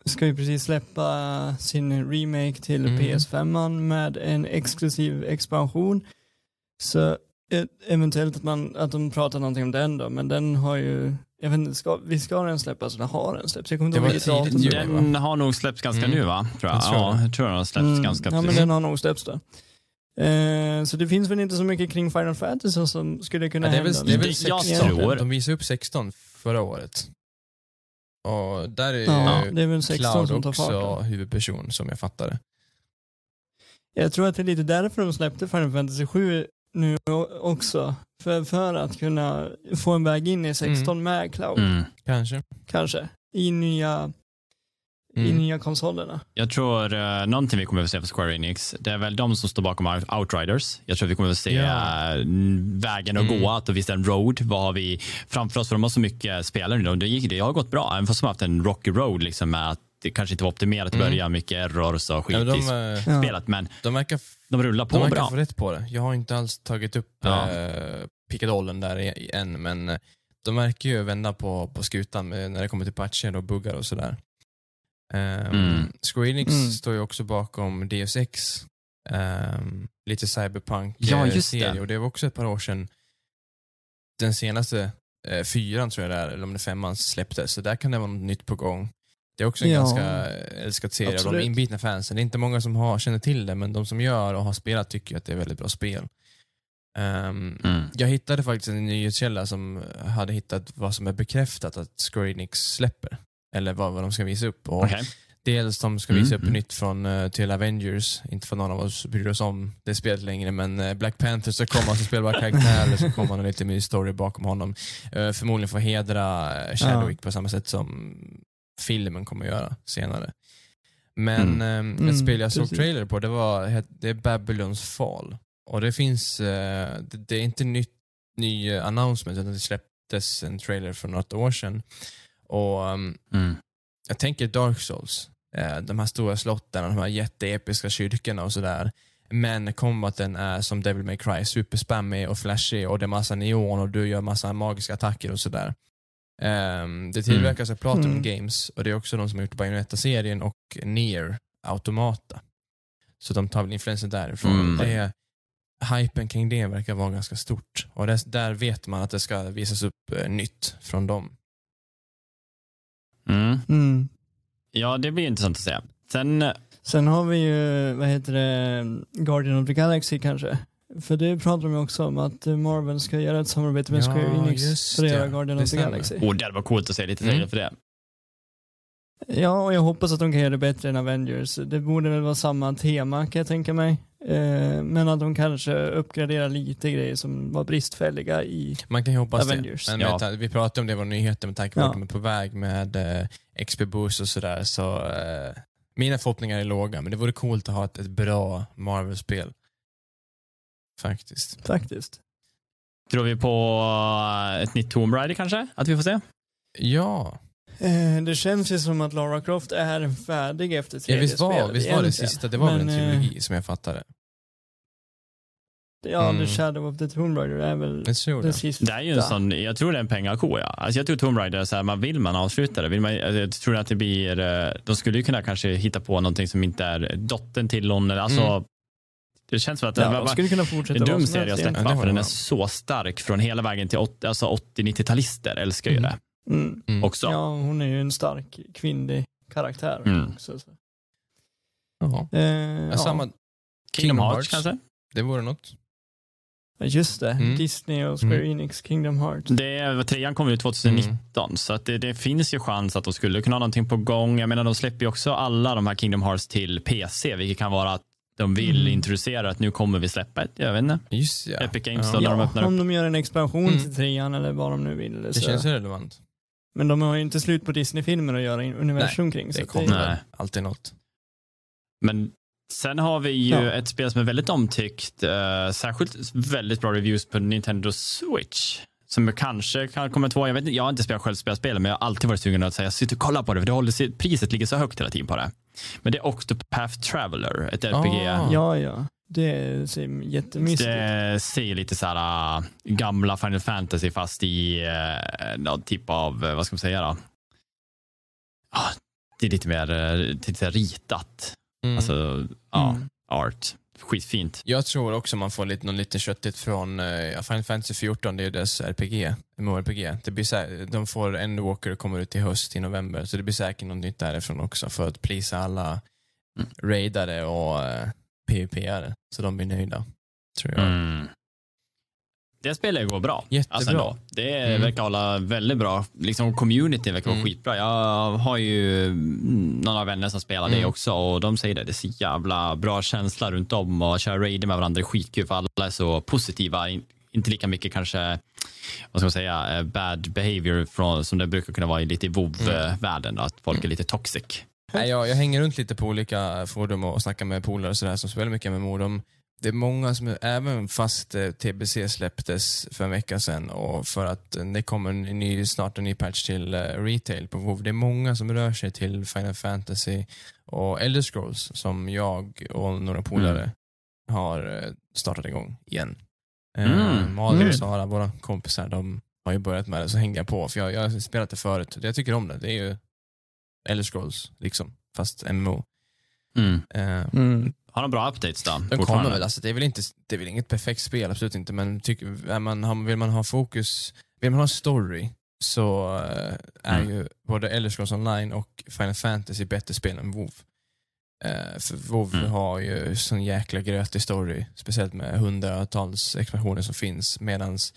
[SPEAKER 2] ska ju precis släppa sin remake till
[SPEAKER 1] Mm.
[SPEAKER 2] PS5 med en exklusiv expansion. Så eh, eventuellt att, man, att de pratar någonting om den då, men den har ju, jag vet inte, ska, vi ska den släppas eller har den släppts? Jag kommer inte
[SPEAKER 1] Det
[SPEAKER 2] ihåg vilket datum.
[SPEAKER 3] Den har nog släppts ganska
[SPEAKER 1] Mm.
[SPEAKER 3] nu va? Tror jag.
[SPEAKER 1] Jag tror
[SPEAKER 3] ja, jag tror den har släppts
[SPEAKER 2] Mm,
[SPEAKER 3] ganska
[SPEAKER 2] Ja, men den har nog släppts då. Eh, så det finns väl inte så mycket kring Final Fantasy som skulle kunna
[SPEAKER 1] Ja, det är väl,
[SPEAKER 2] hända.
[SPEAKER 1] det är väl
[SPEAKER 3] Det-
[SPEAKER 1] 16.
[SPEAKER 3] jag tror-
[SPEAKER 1] De visade upp 16 förra året. Och där är
[SPEAKER 2] Ja,
[SPEAKER 1] ju
[SPEAKER 2] det är väl 16
[SPEAKER 1] Cloud
[SPEAKER 2] som tar
[SPEAKER 1] också
[SPEAKER 2] fart.
[SPEAKER 1] huvudperson som jag fattar det.
[SPEAKER 2] Jag tror att det är lite därför de släppte Final Fantasy 7 nu också. För, för att kunna få en väg in i 16 med Cloud,
[SPEAKER 3] Mm.
[SPEAKER 1] Kanske.
[SPEAKER 2] kanske. I nya, i
[SPEAKER 1] Mm.
[SPEAKER 2] nya konsolerna.
[SPEAKER 3] Jag tror uh, någonting vi kommer att se för Square Enix, det är väl de som står bakom Out- Outriders. Jag tror vi kommer att se eh, vägen att
[SPEAKER 1] Mm.
[SPEAKER 3] gå, att visst en road, vad har vi framför oss? För de har så mycket spelare nu. Det, gick, det har gått bra, även fast de har haft en rocky road liksom med att det kanske inte var optimerat i
[SPEAKER 1] Mm.
[SPEAKER 3] början, mycket errors och skit
[SPEAKER 1] Ja,
[SPEAKER 3] i
[SPEAKER 1] de, eh,
[SPEAKER 2] Ja.
[SPEAKER 3] spelet, men
[SPEAKER 1] de verkar,
[SPEAKER 3] de rullar på
[SPEAKER 1] de verkar
[SPEAKER 3] bra.
[SPEAKER 1] få rätt på det. Jag har inte alls tagit upp
[SPEAKER 3] Ja.
[SPEAKER 1] eh, pickadollen där i- i- än, men eh, de verkar ju vända på, på skutan när det kommer till patcher och buggar och sådär. Um,
[SPEAKER 3] Mm.
[SPEAKER 1] Square Enix
[SPEAKER 2] Mm.
[SPEAKER 1] står ju också bakom Deus Ex, um, lite cyberpunk
[SPEAKER 3] Ja,
[SPEAKER 1] eh,
[SPEAKER 3] det.
[SPEAKER 1] och det var också ett par år sedan den senaste eh, fyran tror jag det är, eller om det är femman släpptes, så där kan det vara något nytt på gång. Det är också en
[SPEAKER 2] Ja,
[SPEAKER 1] ganska älskad serie av de
[SPEAKER 2] absolut.
[SPEAKER 1] inbitna fansen. Det är inte många som har, känner till det, men de som gör och har spelat tycker att det är väldigt bra spel. Ehm,
[SPEAKER 3] Mm.
[SPEAKER 1] Jag hittade faktiskt en nyhetskälla som hade hittat vad som är bekräftat att Square Enix släpper. Eller vad, vad de ska visa upp. Och
[SPEAKER 3] Okej.
[SPEAKER 1] Dels de ska visa
[SPEAKER 3] Mm,
[SPEAKER 1] upp
[SPEAKER 3] mm.
[SPEAKER 1] nytt från eh, till Avengers, inte för någon av oss bryr oss om det spelet längre, men eh, Black Panther så kommer han som spelbar karaktär, eller så kommer han lite ny story bakom honom. Eh, förmodligen för att hedra Chadwick på samma sätt som filmen kommer att göra senare. Men eh, ett
[SPEAKER 2] Mm,
[SPEAKER 1] spel jag såg
[SPEAKER 2] precis.
[SPEAKER 1] trailer på, det var det är Babylons fall. Och det finns, det, det är inte nytt, ny announcement, utan det släpptes en trailer för något år sedan. Och ehm,
[SPEAKER 3] Mm.
[SPEAKER 1] jag tänker Dark Souls. Eh, de här stora slotten, de här jätteepiska kyrkorna och sådär. Men combaten är som Devil May Cry, superspammig och flashig och det är massa neon och du gör massa magiska attacker och sådär. Um, det tillverkas av Platinum
[SPEAKER 2] Mm.
[SPEAKER 1] Games och det är också de som har gjort Bayonetta-serien och Nier Automata. Så de tar väl influenser därifrån.
[SPEAKER 3] Mm.
[SPEAKER 1] Det är, hypen kring det verkar vara ganska stort. Och det, där vet man att det ska visas upp eh, nytt från dem.
[SPEAKER 3] Mm.
[SPEAKER 2] Mm.
[SPEAKER 3] Ja, det blir intressant att se. Sen, eh,
[SPEAKER 2] Sen har vi ju, vad heter det, Guardian of the Galaxy kanske. För det pratar de ju också om att Marvel ska göra ett samarbete med
[SPEAKER 1] Ja,
[SPEAKER 2] Square Enix för att göra
[SPEAKER 1] det.
[SPEAKER 2] Guardian
[SPEAKER 1] Det
[SPEAKER 2] of the
[SPEAKER 1] stämmer.
[SPEAKER 2] Galaxy.
[SPEAKER 3] oh, det hade varit coolt att se lite trailer
[SPEAKER 1] Mm.
[SPEAKER 3] för det.
[SPEAKER 2] Ja, och jag hoppas att de kan göra det bättre än Avengers. Det borde väl vara samma tema kan jag tänka mig. Eh, men att de kanske uppgraderar lite grejer som var bristfälliga i...
[SPEAKER 1] Man kan ju hoppas
[SPEAKER 2] Avengers.
[SPEAKER 1] det. Men
[SPEAKER 3] Ja.
[SPEAKER 1] med, vi pratade om det i våra nyheter med tanke på
[SPEAKER 2] Ja.
[SPEAKER 1] att de är på väg med eh, XP Boost och sådär. Så, eh, mina förhoppningar är låga, men det vore coolt att ha ett, ett bra Marvel-spel. Faktiskt.
[SPEAKER 2] Faktiskt.
[SPEAKER 3] Tror vi på eh, ett nytt Tomb Raider kanske? Att vi får se?
[SPEAKER 1] Ja,
[SPEAKER 2] det känns ju som att Lara Croft är färdig efter
[SPEAKER 1] ja
[SPEAKER 2] tredje
[SPEAKER 1] visst var,
[SPEAKER 2] spelet
[SPEAKER 1] visst var det sista, det var väl en
[SPEAKER 2] Men, eh,
[SPEAKER 1] trilogi som jag fattade.
[SPEAKER 2] Ja,
[SPEAKER 1] Mm.
[SPEAKER 2] The Shadow of the Tomb Raider är väl
[SPEAKER 1] Jag tror
[SPEAKER 2] det
[SPEAKER 1] det.
[SPEAKER 2] sista.
[SPEAKER 3] Det är ju en sån, jag tror det är en pengako ja. Alltså jag tror Tomb Raider, så här, man vill man avsluta det. Vill man, jag tror att det blir, eh, de skulle ju kunna kanske hitta på någonting som inte är dottern till eller alltså
[SPEAKER 1] Mm.
[SPEAKER 3] Det känns som att
[SPEAKER 2] Ja,
[SPEAKER 3] det
[SPEAKER 2] de
[SPEAKER 3] var
[SPEAKER 2] skulle kunna fortsätta
[SPEAKER 3] en dum serie att släppa,
[SPEAKER 1] Ja,
[SPEAKER 3] för den
[SPEAKER 1] jag
[SPEAKER 3] är så stark från hela vägen till 80, alltså 80-90-talister älskar ju
[SPEAKER 1] Mm.
[SPEAKER 3] det
[SPEAKER 2] Mm.
[SPEAKER 1] Mm.
[SPEAKER 3] också.
[SPEAKER 2] Ja, hon är ju en stark kvinnlig karaktär
[SPEAKER 3] Mm.
[SPEAKER 2] också. Så. Eh,
[SPEAKER 1] Ja. Samma,
[SPEAKER 3] Kingdom Hearts,
[SPEAKER 1] Hearts.
[SPEAKER 3] kanske?
[SPEAKER 1] det vore något.
[SPEAKER 2] Just det,
[SPEAKER 1] Mm.
[SPEAKER 2] Disney och Square
[SPEAKER 1] Mm.
[SPEAKER 2] Enix Kingdom Hearts.
[SPEAKER 3] Det, trean kom ju 2019, så att det, det finns ju chans att de skulle kunna ha någonting på gång. Jag menar, de släpper ju också alla de här Kingdom Hearts till PC, vilket kan vara att de vill
[SPEAKER 2] Mm.
[SPEAKER 3] introducera att nu kommer vi släppa ett, jag vet inte.
[SPEAKER 1] Just ja.
[SPEAKER 3] Epic Games
[SPEAKER 1] ja.
[SPEAKER 3] då, när de
[SPEAKER 2] Ja,
[SPEAKER 3] öppnar
[SPEAKER 2] om
[SPEAKER 3] upp.
[SPEAKER 2] de gör en expansion
[SPEAKER 1] Mm.
[SPEAKER 2] till trean eller vad de nu vill.
[SPEAKER 1] Det
[SPEAKER 2] så.
[SPEAKER 1] känns relevant.
[SPEAKER 2] Men de har ju inte slut på Disney-filmer att göra universum kring. Så
[SPEAKER 1] Det kommer
[SPEAKER 3] Nej.
[SPEAKER 1] väl alltid något.
[SPEAKER 3] Men sen har vi ju
[SPEAKER 2] Ja.
[SPEAKER 3] ett spel som är väldigt omtyckt, eh, särskilt väldigt bra reviews på Nintendo Switch. Som kanske kan komma två. Jag, vet, inte, jag har inte spelat själv spelat spelet, men jag har alltid varit sugen att säga sitt och kolla på det, för det håller, priset ligger så högt hela tiden på det. Men det är Octopath Traveler, ett RPG.
[SPEAKER 1] Ah.
[SPEAKER 2] Ja, ja. Det ser jättemysigt ut.
[SPEAKER 3] Det ser lite så här äh, gamla Final Fantasy fast i uh, någon typ av, eh, vad ska man säga då? Ah, det är lite mer lite ritat.
[SPEAKER 1] Mm.
[SPEAKER 3] Alltså, ja,
[SPEAKER 2] Mm.
[SPEAKER 3] art. Skitfint.
[SPEAKER 1] Jag tror också man får lite, något lite köttigt från uh, Final Fantasy 14, det är ju dess RPG, MMORPG. Det blir sä- de får Endwalker kommer ut i höst i november, så det blir säkert något nytt därifrån också för att plisa alla
[SPEAKER 3] Mm.
[SPEAKER 1] raidare och uh, PvP-are, så de blir nöjda. Tror jag.
[SPEAKER 3] Mm. Det spelet går bra.
[SPEAKER 1] Jättebra.
[SPEAKER 3] Alltså ändå. det
[SPEAKER 1] Mm.
[SPEAKER 3] verkar hålla väldigt bra. Liksom community verkar vara
[SPEAKER 1] Mm.
[SPEAKER 3] skitbra. Jag har ju mm, några vänner som spelar det
[SPEAKER 1] Mm.
[SPEAKER 3] också och de säger det. Det är så jävla bra känsla runt om och köra raider med varandra är skitkul för alla är så positiva. In- Inte lika mycket kanske, vad ska man säga, eh, bad behavior från, som det brukar kunna vara i lite i
[SPEAKER 1] Mm.
[SPEAKER 3] WoW-världen. Att folk är lite toxic.
[SPEAKER 1] Nej, jag, jag hänger runt lite på olika forum och snackar med polare och sådär som spelar mycket med MMO. Det är många som, även fast eh, TBC släpptes för en vecka sedan och för att det kommer en ny, snart en ny patch till eh, retail på WoW. Det är många som rör sig till Final Fantasy och Elder Scrolls som jag och några polare har eh, startat igång igen.
[SPEAKER 3] Mm.
[SPEAKER 1] Malin
[SPEAKER 2] Mm.
[SPEAKER 1] och Sara, våra kompisar, de har ju börjat med det, så hängde jag på. För jag, jag har spelat det förut. Jag tycker om det. Det är ju Elder Scrolls, liksom, fast MMO.
[SPEAKER 3] Mm.
[SPEAKER 1] Eh,
[SPEAKER 2] Mm.
[SPEAKER 3] Har de bra updates då?
[SPEAKER 1] de kommer väl, alltså, det, är väl inte, det är väl inget perfekt spel, absolut inte, men tycker, är man, vill man ha fokus, vill man ha story, så eh, är
[SPEAKER 3] Mm.
[SPEAKER 1] ju både Elder Scrolls Online och Final Fantasy bättre spel än WoW. Eh, för WoW
[SPEAKER 3] Mm.
[SPEAKER 1] har ju sån jäkla grötig story, speciellt med hundratals expansioner som finns, medans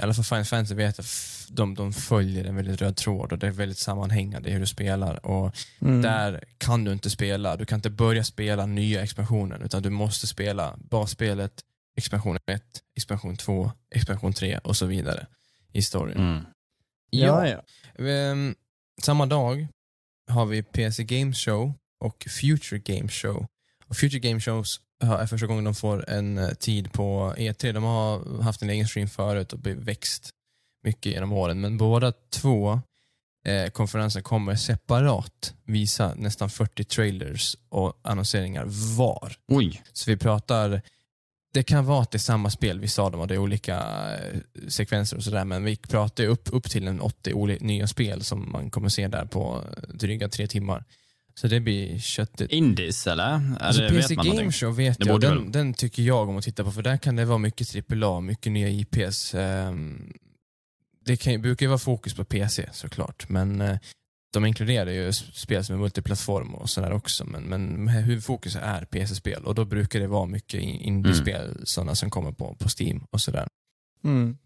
[SPEAKER 1] i alla fall Final Fantasy vet att de, de följer en väldigt röd tråd och det är väldigt sammanhängande i hur du spelar. Och
[SPEAKER 2] Mm.
[SPEAKER 1] där kan du inte spela, du kan inte börja spela nya expansionen utan du måste spela basspelet, expansion 1, expansion 2, expansion 3 och så vidare i storyn.
[SPEAKER 3] Mm.
[SPEAKER 2] Ja, ja.
[SPEAKER 1] Ehm, samma dag har vi PC Game Show och Future Game Show. Och Future Game Shows är första gången de får en eh, tid på E3. De har haft en egen stream förut och växt mycket genom åren, men båda två eh, konferenser kommer separat visa nästan 40 trailers och annonseringar var.
[SPEAKER 3] Oj.
[SPEAKER 1] Så vi pratar, det kan vara att det är samma spel, vissa av dem och det är olika eh, sekvenser och sådär, men vi pratar upp, upp till en 80 oli- nya spel som man kommer se där på dryga tre timmar. Så det blir köttigt.
[SPEAKER 3] Indies eller?
[SPEAKER 1] Alltså
[SPEAKER 3] eller
[SPEAKER 1] PC
[SPEAKER 3] vet man
[SPEAKER 1] Game
[SPEAKER 3] någonting?
[SPEAKER 1] Show vet
[SPEAKER 3] Det
[SPEAKER 1] jag, den,
[SPEAKER 3] väl-
[SPEAKER 1] den tycker jag om att titta på för där kan det vara mycket AAA, mycket nya IPs. ehm, det kan, brukar ju vara fokus på PC såklart, men eh, de inkluderar ju spel som är multiplattform och sådär också, men, men huvudfokus är PC-spel och då brukar det vara mycket in- indie-spel, sådana som kommer på, på Steam och sådär.
[SPEAKER 2] Mm.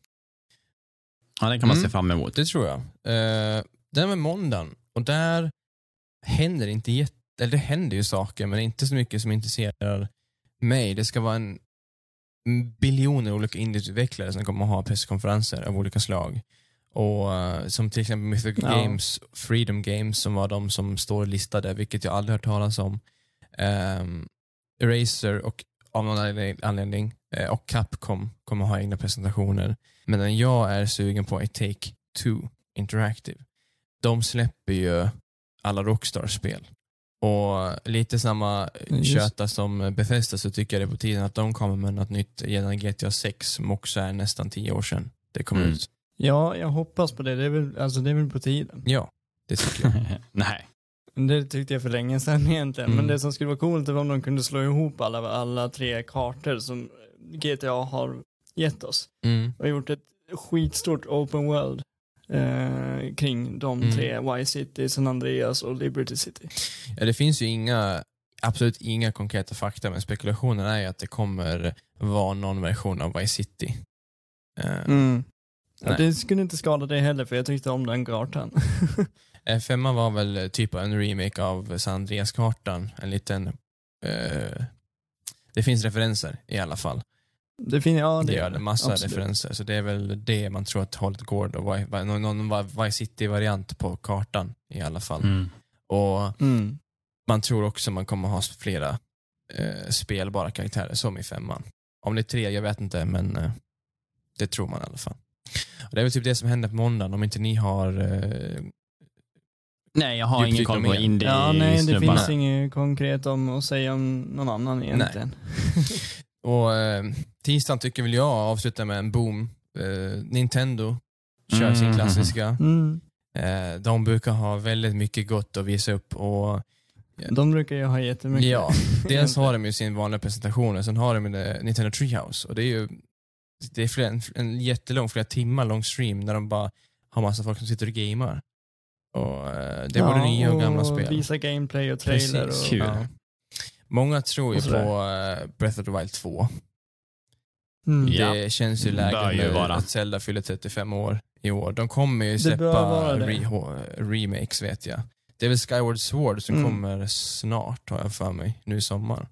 [SPEAKER 3] Ja, den kan man
[SPEAKER 1] Mm.
[SPEAKER 3] se fram emot.
[SPEAKER 1] Det tror jag. Eh, den med måndagen, och där händer inte jätte, eller det händer ju saker, men inte så mycket som intresserar mig. Det ska vara en biljoner olika indieutvecklare som kommer att ha presskonferenser av olika slag. Och eh, Som till exempel Mythic
[SPEAKER 2] Ja.
[SPEAKER 1] Games, Freedom Games som var de som står listade, vilket jag aldrig hört talas om. Um, Eraser och av någon anledning- eh, och Capcom kommer att ha egna presentationer. Men jag är sugen på är Take-Two Interactive. De släpper ju alla Rockstar-spel. Och lite samma köta som Bethesda så tycker jag det är på tiden att de kommer med något nytt gällande GTA 6 som också är nästan tio år sedan det kom
[SPEAKER 3] Mm.
[SPEAKER 1] ut.
[SPEAKER 2] Ja, jag hoppas på det. Det är väl, alltså, det är väl på tiden.
[SPEAKER 1] Ja, det tycker jag.
[SPEAKER 3] Nej.
[SPEAKER 2] Det tyckte jag för länge sedan egentligen. Men
[SPEAKER 1] Mm.
[SPEAKER 2] det som skulle vara coolt var om de kunde slå ihop alla, alla tre kartor som GTA har gett oss.
[SPEAKER 1] Mm.
[SPEAKER 2] Och gjort ett skitstort open world eh, kring de
[SPEAKER 1] Mm.
[SPEAKER 2] tre, Y-City, San Andreas och Liberty City.
[SPEAKER 1] Ja, det finns ju inga, absolut inga konkreta fakta, men spekulationen är ju att det kommer vara någon version av Vice City. Eh,
[SPEAKER 2] Mm. Ja, det skulle inte skada det heller för jag tyckte om den kartan.
[SPEAKER 1] eh, Femman var väl typ en remake av San Andreas-kartan, en liten... eh, det finns referenser i alla fall.
[SPEAKER 2] Det finns, ja
[SPEAKER 1] Det
[SPEAKER 2] det
[SPEAKER 1] gör det, massa
[SPEAKER 2] Absolut.
[SPEAKER 1] referenser. Så det är väl det man tror att hållet går då. Någon, någon Vice City-variant på kartan i alla fall.
[SPEAKER 3] Mm.
[SPEAKER 1] Och
[SPEAKER 2] Mm.
[SPEAKER 1] man tror också man kommer ha flera eh, spelbara karaktärer som i femman. Om det är tre, jag vet inte, men eh, det tror man i alla fall. Och det är väl typ det som händer på måndagen, om inte ni har... Eh,
[SPEAKER 3] Nej, jag har ingen koll på
[SPEAKER 1] mer.
[SPEAKER 3] indie
[SPEAKER 2] Ja, nej, det
[SPEAKER 3] snubbarna.
[SPEAKER 2] finns inget konkret om att säga om någon annan egentligen.
[SPEAKER 1] och eh, tisdagen tycker väl jag avsluta med en boom. Eh, Nintendo kör sin
[SPEAKER 3] Mm.
[SPEAKER 1] klassiska.
[SPEAKER 2] Mm.
[SPEAKER 1] Eh, de brukar ha väldigt mycket gott att visa upp och
[SPEAKER 2] De brukar ju ha jättemycket.
[SPEAKER 1] Ja, dels har de ju sin vanliga presentation och sen har de det Nintendo Treehouse och det är ju det är flera, en, en jättelång, flera timmar lång stream där de bara har massa folk som sitter och gamer. Och eh, det är både nya och gamla spel.
[SPEAKER 2] visa gameplay och trailer.
[SPEAKER 1] Precis.
[SPEAKER 2] Och,
[SPEAKER 3] Kul.
[SPEAKER 1] Ja. Många tror ju på eh, Breath of the Wild 2.
[SPEAKER 2] Mm.
[SPEAKER 3] Ja.
[SPEAKER 1] Det känns ju läge nu
[SPEAKER 3] vara.
[SPEAKER 1] att Zelda fyller 35 år i år. De kommer ju släppa re remakes vet jag. Det är väl Skyward Sword som
[SPEAKER 2] Mm.
[SPEAKER 1] kommer snart har jag för mig, nu i sommar.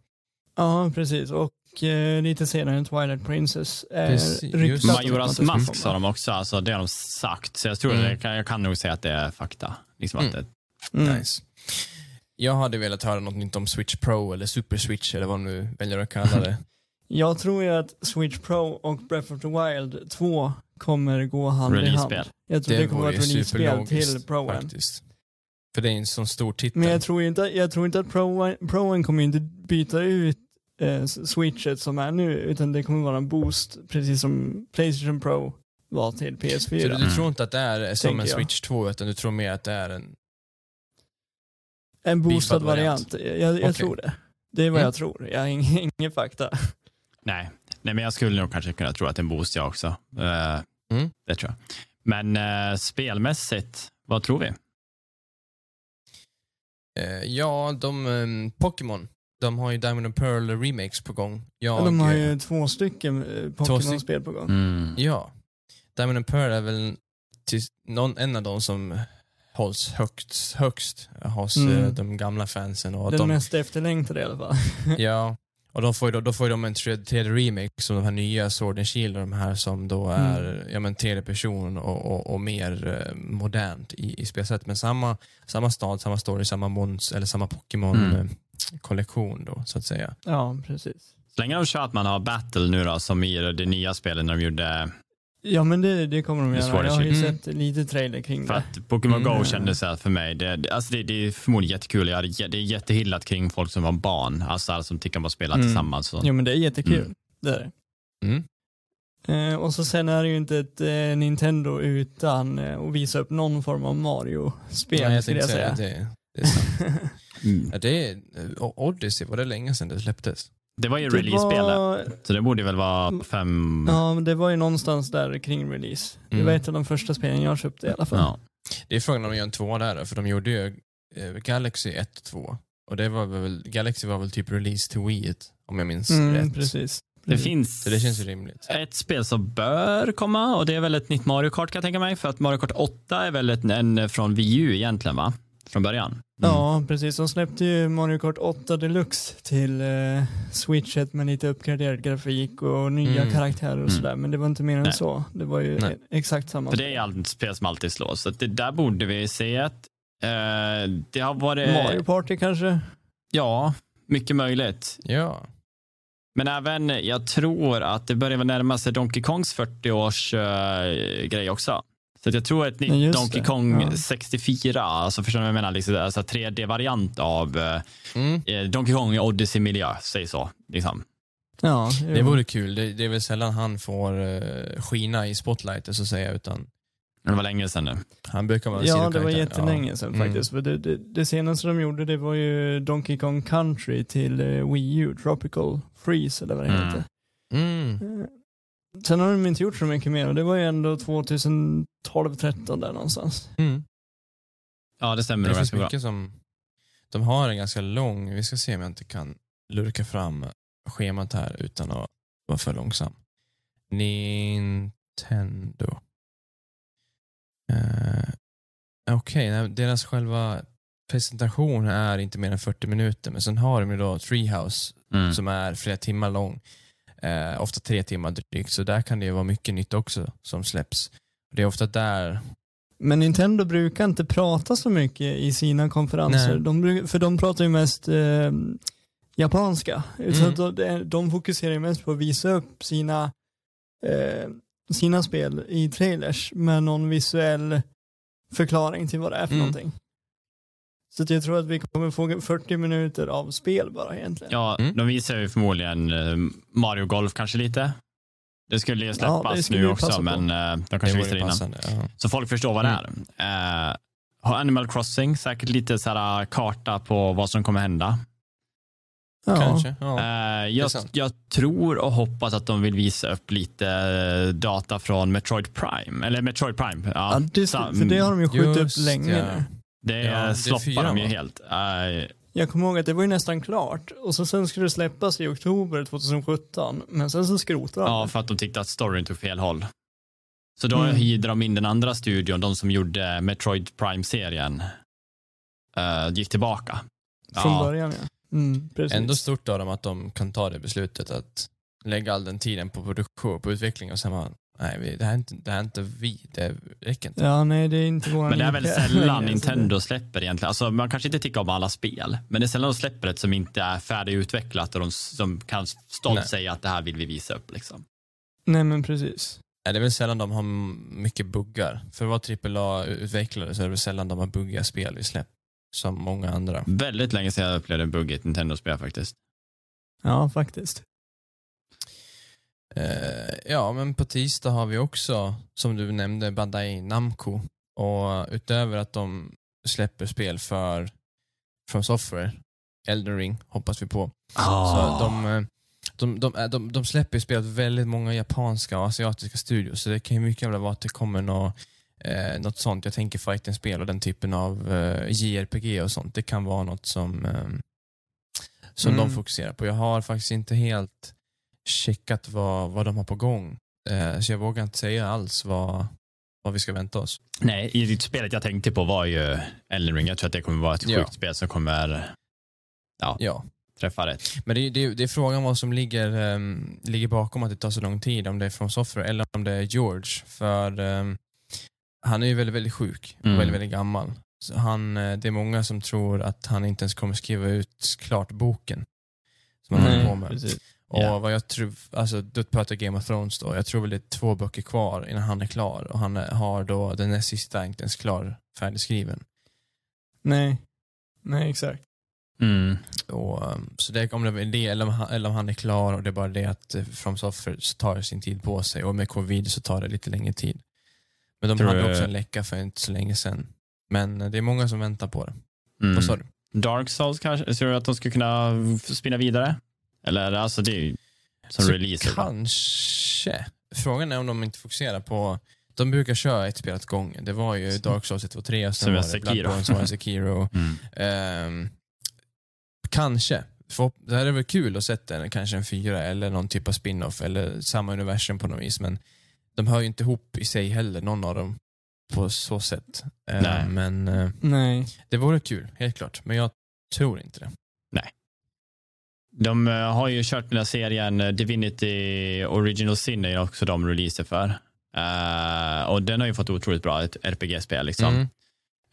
[SPEAKER 2] Ja, precis. Och eh, lite senare Twilight Princess. att
[SPEAKER 3] Majoras mask sa de också, alltså det har de sagt. Så jag tror
[SPEAKER 1] Mm.
[SPEAKER 3] det, kan, jag kan nog säga att det är fakta. Liksom att
[SPEAKER 1] Mm.
[SPEAKER 3] det,
[SPEAKER 2] Mm.
[SPEAKER 1] Nice. Jag hade velat höra något nytt om Switch Pro eller Super Switch eller vad de nu väljer att kalla det.
[SPEAKER 2] Jag tror ju att Switch Pro och Breath of the Wild 2 kommer gå hand i hand. Jag tror det, kommer vara ett release-spel till Proen.
[SPEAKER 1] faktiskt. För det är en sån stor titel.
[SPEAKER 2] Men jag tror inte, jag tror inte att Proen, Proen kommer inte byta ut eh, switchet som är nu, utan det kommer vara en boost, precis som Playstation Pro var till PS4.
[SPEAKER 1] Så du, du tror inte att det är som
[SPEAKER 2] Tänker
[SPEAKER 1] en
[SPEAKER 2] jag.
[SPEAKER 1] Switch 2 utan du tror mer att det är en...
[SPEAKER 2] en boostad
[SPEAKER 1] variant.
[SPEAKER 2] variant. Jag, jag
[SPEAKER 1] Okej.
[SPEAKER 2] tror det. Det är vad
[SPEAKER 1] Mm.
[SPEAKER 2] jag tror. Jag har ingen, ingen fakta.
[SPEAKER 3] nej. nej, men jag skulle nog kanske kunna tro att det är en boost jag också. Eh,
[SPEAKER 1] Mm.
[SPEAKER 3] Det tror jag. Men eh, spelmässigt, vad tror vi?
[SPEAKER 1] Eh, ja, de, um, Pokémon, de har ju Diamond and Pearl remakes på gång. Jag,
[SPEAKER 2] de har ju två stycken Pokémon-spel på gång.
[SPEAKER 3] Mm.
[SPEAKER 1] Ja. Diamond and Pearl är väl till, någon, en av de som hålls högst, högst hos
[SPEAKER 2] Mm.
[SPEAKER 1] eh, de gamla fansen. Och
[SPEAKER 2] Den
[SPEAKER 1] de,
[SPEAKER 2] mest efterlängtade i alla fall.
[SPEAKER 1] Ja, och de får ju då, då får de en tre- tredje remake som de här nya Sword and Shield och de här som då
[SPEAKER 2] Mm.
[SPEAKER 1] är ja, men tredje person och, och, och mer eh, modernt i, i spelsätt. Men samma, samma stad, samma story, samma mons, eller samma
[SPEAKER 3] Mm.
[SPEAKER 1] Pokémon-kollektion då, så att säga.
[SPEAKER 2] Ja, precis.
[SPEAKER 3] Så länge de kör att man har battle nu då, som i det nya spelet när de gjorde,
[SPEAKER 2] Ja, men det, det kommer de
[SPEAKER 3] Det
[SPEAKER 2] göra. Jag
[SPEAKER 3] att
[SPEAKER 2] har ju
[SPEAKER 1] se.
[SPEAKER 2] sett lite trailer kring
[SPEAKER 3] för
[SPEAKER 2] det.
[SPEAKER 3] att Pokémon
[SPEAKER 1] Mm.
[SPEAKER 3] Go kändes så här för mig, det, alltså det, det är förmodligen jättekul. Jag hade, det är jättehyllat kring folk som var barn, alltså alla som tycker om att spela
[SPEAKER 2] Mm.
[SPEAKER 3] tillsammans. Så.
[SPEAKER 2] Jo, men det är jättekul.
[SPEAKER 3] Mm.
[SPEAKER 2] Det är det.
[SPEAKER 1] Mm.
[SPEAKER 2] Eh, och så sen är det ju inte ett eh, Nintendo utan eh, att visa upp någon form av Mario-spel,
[SPEAKER 1] Ja, jag
[SPEAKER 2] skulle jag
[SPEAKER 1] säga
[SPEAKER 2] säga.
[SPEAKER 1] det. Det är sant.
[SPEAKER 3] Mm.
[SPEAKER 1] Ja, det är, eh, Odyssey, var det länge sedan det släpptes?
[SPEAKER 3] Det var ju
[SPEAKER 2] Det
[SPEAKER 3] release-spelet,
[SPEAKER 2] var,
[SPEAKER 3] så det borde väl vara fem...
[SPEAKER 2] ja, men det var ju någonstans där kring release. Det
[SPEAKER 1] Mm.
[SPEAKER 2] var ett av de första spelen jag köpte i alla fall.
[SPEAKER 3] Ja.
[SPEAKER 1] Det är frågan om de gör en tvåa där, för de gjorde ju eh, Galaxy 1 och 2. Och det var väl, Galaxy var väl typ release till Wii, om jag minns
[SPEAKER 2] Mm,
[SPEAKER 1] rätt.
[SPEAKER 2] precis.
[SPEAKER 3] Det
[SPEAKER 2] Precis.
[SPEAKER 3] finns
[SPEAKER 1] Så det känns rimligt.
[SPEAKER 3] ett spel som bör komma och det är väl ett nytt Mario Kart kan jag tänka mig. För att Mario Kart 8 är väl ett, en från Wii U egentligen va? Från början.
[SPEAKER 2] Ja, precis. De släppte ju Mario Kart 8 Deluxe till eh, Switchet med lite uppgraderad grafik och nya
[SPEAKER 1] Mm.
[SPEAKER 2] karaktärer och
[SPEAKER 3] Mm.
[SPEAKER 2] sådär. Men det var inte mer än
[SPEAKER 3] Nej.
[SPEAKER 2] så. Det var ju
[SPEAKER 1] Nej.
[SPEAKER 2] exakt samma.
[SPEAKER 3] För det är alltid ett spel som alltid slås. Så att det där borde vi se ett. Eh, det har varit...
[SPEAKER 2] Mario Party kanske?
[SPEAKER 3] Ja, mycket möjligt.
[SPEAKER 1] Ja.
[SPEAKER 3] Men även, jag tror att det börjar närma sig Donkey Kongs 40-års uh, grej också. Så att jag tror ett
[SPEAKER 2] Ja,
[SPEAKER 3] nytt Donkey
[SPEAKER 2] det.
[SPEAKER 3] Kong
[SPEAKER 2] Ja.
[SPEAKER 3] 64, alltså förstår ni vad jag menar? Liksom, alltså 3D-variant av eh,
[SPEAKER 1] Mm.
[SPEAKER 3] eh, Donkey Kong i Odyssey-miljö, säg så. Liksom.
[SPEAKER 2] Ja,
[SPEAKER 1] Det vore kul. Det, det är väl sällan han får uh, skina i spotlightet så att säga, utan
[SPEAKER 3] Det var länge sedan nu.
[SPEAKER 1] han brukar vara
[SPEAKER 2] Ja, det var jättelänge sedan
[SPEAKER 1] Mm.
[SPEAKER 2] faktiskt. För det, det, det senaste de gjorde det var ju Donkey Kong Country till eh, Wii U, Tropical Freeze eller vad det
[SPEAKER 3] Mm.
[SPEAKER 2] heter.
[SPEAKER 1] Mm.
[SPEAKER 2] Sen har de inte gjort så mycket mer och det var ju ändå 2012-13 där någonstans.
[SPEAKER 1] Mm.
[SPEAKER 3] Ja, det stämmer
[SPEAKER 1] Det finns
[SPEAKER 3] ganska bra.
[SPEAKER 1] mycket som... De har en ganska lång, vi ska se om jag inte kan lurka fram schemat här utan att vara för långsam. Nintendo. Uh, Okej, nej, deras själva presentation är inte mer än 40 minuter, men sen har de ju då Treehouse
[SPEAKER 3] Mm.
[SPEAKER 1] som är flera timmar lång. Eh, ofta tre timmar drygt, så där kan det ju vara mycket nytt också som släpps. Det är ofta där
[SPEAKER 2] Men Nintendo brukar inte prata så mycket i sina konferenser. De, bruk- för de pratar ju mest eh, japanska. Så
[SPEAKER 1] Mm.
[SPEAKER 2] att de, de fokuserar ju mest på att visa upp sina, eh, sina spel i trailers med någon visuell förklaring till vad det är för
[SPEAKER 1] Mm.
[SPEAKER 2] någonting. Så att jag tror att vi kommer få 40 minuter av spel bara egentligen.
[SPEAKER 3] Ja,
[SPEAKER 1] Mm.
[SPEAKER 3] de visar ju förmodligen eh, Mario Golf kanske lite. Det skulle ju
[SPEAKER 2] Ja,
[SPEAKER 3] släppas
[SPEAKER 2] det skulle
[SPEAKER 3] nu också,
[SPEAKER 2] på.
[SPEAKER 3] men eh, de kanske visar det innan.
[SPEAKER 1] passande. Ja.
[SPEAKER 3] Så folk förstår vad det
[SPEAKER 1] Mm.
[SPEAKER 3] är. Har Animal Crossing, säkert lite så här karta på vad som kommer hända.
[SPEAKER 2] Ja.
[SPEAKER 1] Kanske. Ja.
[SPEAKER 3] Jag, jag tror och hoppas att de vill visa upp lite data från Metroid Prime. Eller Metroid Prime. Ja,
[SPEAKER 2] Ja, det, för det har de ju skjutit upp
[SPEAKER 1] Just
[SPEAKER 2] länge
[SPEAKER 1] ja.
[SPEAKER 2] nu.
[SPEAKER 3] Det,
[SPEAKER 1] ja,
[SPEAKER 3] sloppar de ju
[SPEAKER 1] va?
[SPEAKER 3] helt. Eh,
[SPEAKER 2] Jag kommer ihåg att det var ju nästan klart och så sen skulle det släppas i oktober 2017 men sen så skrotade de
[SPEAKER 3] ja, för att de tyckte att storyn tog fel håll. Så då
[SPEAKER 2] Mm.
[SPEAKER 3] hyrde de in den andra studion, de som gjorde Metroid Prime-serien. eh, gick tillbaka.
[SPEAKER 2] Från
[SPEAKER 3] Ja.
[SPEAKER 2] början ja. Mm.
[SPEAKER 1] Ändå stort av dem att de kan ta det beslutet att lägga all den tiden på produktion, på utveckling och sen bara, nej, det, här är inte, det här är inte vi, det räcker inte.
[SPEAKER 2] Ja, nej det är inte våran
[SPEAKER 3] Men det är väl sällan Nintendo släpper egentligen. Alltså, man kanske inte tycker om alla spel, men det är sällan de släpper ett som inte är färdigutvecklat och de som kan stolt
[SPEAKER 1] Nej.
[SPEAKER 3] säga att det här vill vi visa upp. Liksom.
[SPEAKER 2] Nej men precis.
[SPEAKER 1] Nej, det är väl sällan de har mycket buggar. För att vara AAA-utvecklare så är det väl sällan de har buggiga spel i släpp. Som många andra.
[SPEAKER 3] Väldigt länge sedan jag upplevde en bugg i ett Nintendo-spel faktiskt.
[SPEAKER 2] Ja, faktiskt.
[SPEAKER 1] Eh, ja, men på tisdag har vi också, som du nämnde, Bandai Namco. Och utöver att de släpper spel för från Software, Elden Ring hoppas vi på. Så de, eh, de, de, eh, de, de släpper spel åt väldigt många japanska och asiatiska studios, så det kan ju mycket väl vara att det kommer några eh, något sånt. Jag tänker fighting-spel och den typen av eh, JRPG och sånt. Det kan vara något som, eh, som
[SPEAKER 2] Mm.
[SPEAKER 1] de fokuserar på. Jag har faktiskt inte helt checkat vad, vad de har på gång. Eh, så jag vågar inte säga alls vad, vad vi ska vänta oss.
[SPEAKER 3] Nej, i det spelet jag tänkte på var ju Elden Ring. Jag tror att det kommer vara ett
[SPEAKER 1] Ja.
[SPEAKER 3] sjukt spel som kommer
[SPEAKER 1] Ja.
[SPEAKER 3] träffa rätt.
[SPEAKER 1] Men det, det, det är frågan vad som ligger, ehm, ligger bakom att det tar så lång tid. Om det är från Software eller om det är George. För ehm, han är ju väldigt, väldigt sjuk och
[SPEAKER 3] Mm.
[SPEAKER 1] väldigt, väldigt gammal. Så han, eh, det är många som tror att han inte ens kommer skriva ut klart boken. Som han håller på med.
[SPEAKER 2] precis.
[SPEAKER 1] Och
[SPEAKER 3] Ja.
[SPEAKER 1] vad jag tror, alltså du pratar Game of Thrones då. Jag tror väl det är två böcker kvar innan han är klar. Och han har då den näst sista inte ens klar, färdigskriven.
[SPEAKER 2] Nej. Nej, exakt.
[SPEAKER 3] Mm.
[SPEAKER 1] Och, um, så det, om det är det eller om, han, eller om han är klar och det är bara det att eh, From Software så tar sin tid på sig och med covid så tar det lite längre tid. Men de
[SPEAKER 3] Tror
[SPEAKER 1] hade
[SPEAKER 3] du-
[SPEAKER 1] också en läcka för inte så länge sedan. Men eh, det är många som väntar på det.
[SPEAKER 3] Mm.
[SPEAKER 1] Vad sa du?
[SPEAKER 3] Dark Souls kanske? Tror du att de skulle kunna spinna vidare? Eller alltså det är ju som
[SPEAKER 1] Så
[SPEAKER 3] releaser.
[SPEAKER 1] Kanske. Frågan är om de inte fokuserar på de brukar köra ett spel åt gången. Det var ju Dark Souls 1, 2, 3 och sen
[SPEAKER 3] Som
[SPEAKER 1] var det. Bloodborne, som var Sekiro.
[SPEAKER 3] Mm.
[SPEAKER 1] Ehm, kanske. För, det här är väl kul att sätta en, kanske en fyra eller någon typ av spin-off eller samma universum på något vis. Men de hör ju inte ihop i sig heller, någon av dem, på så sätt. Ehm,
[SPEAKER 3] Nej.
[SPEAKER 1] men eh,
[SPEAKER 2] Nej.
[SPEAKER 1] det vore kul, helt klart. Men jag tror inte det.
[SPEAKER 3] De eh, har ju kört den här serien eh, Divinity Original Sin är ju också de releaser för. Eh, och den har ju fått otroligt bra, ett RPG-spel liksom.
[SPEAKER 1] Mm.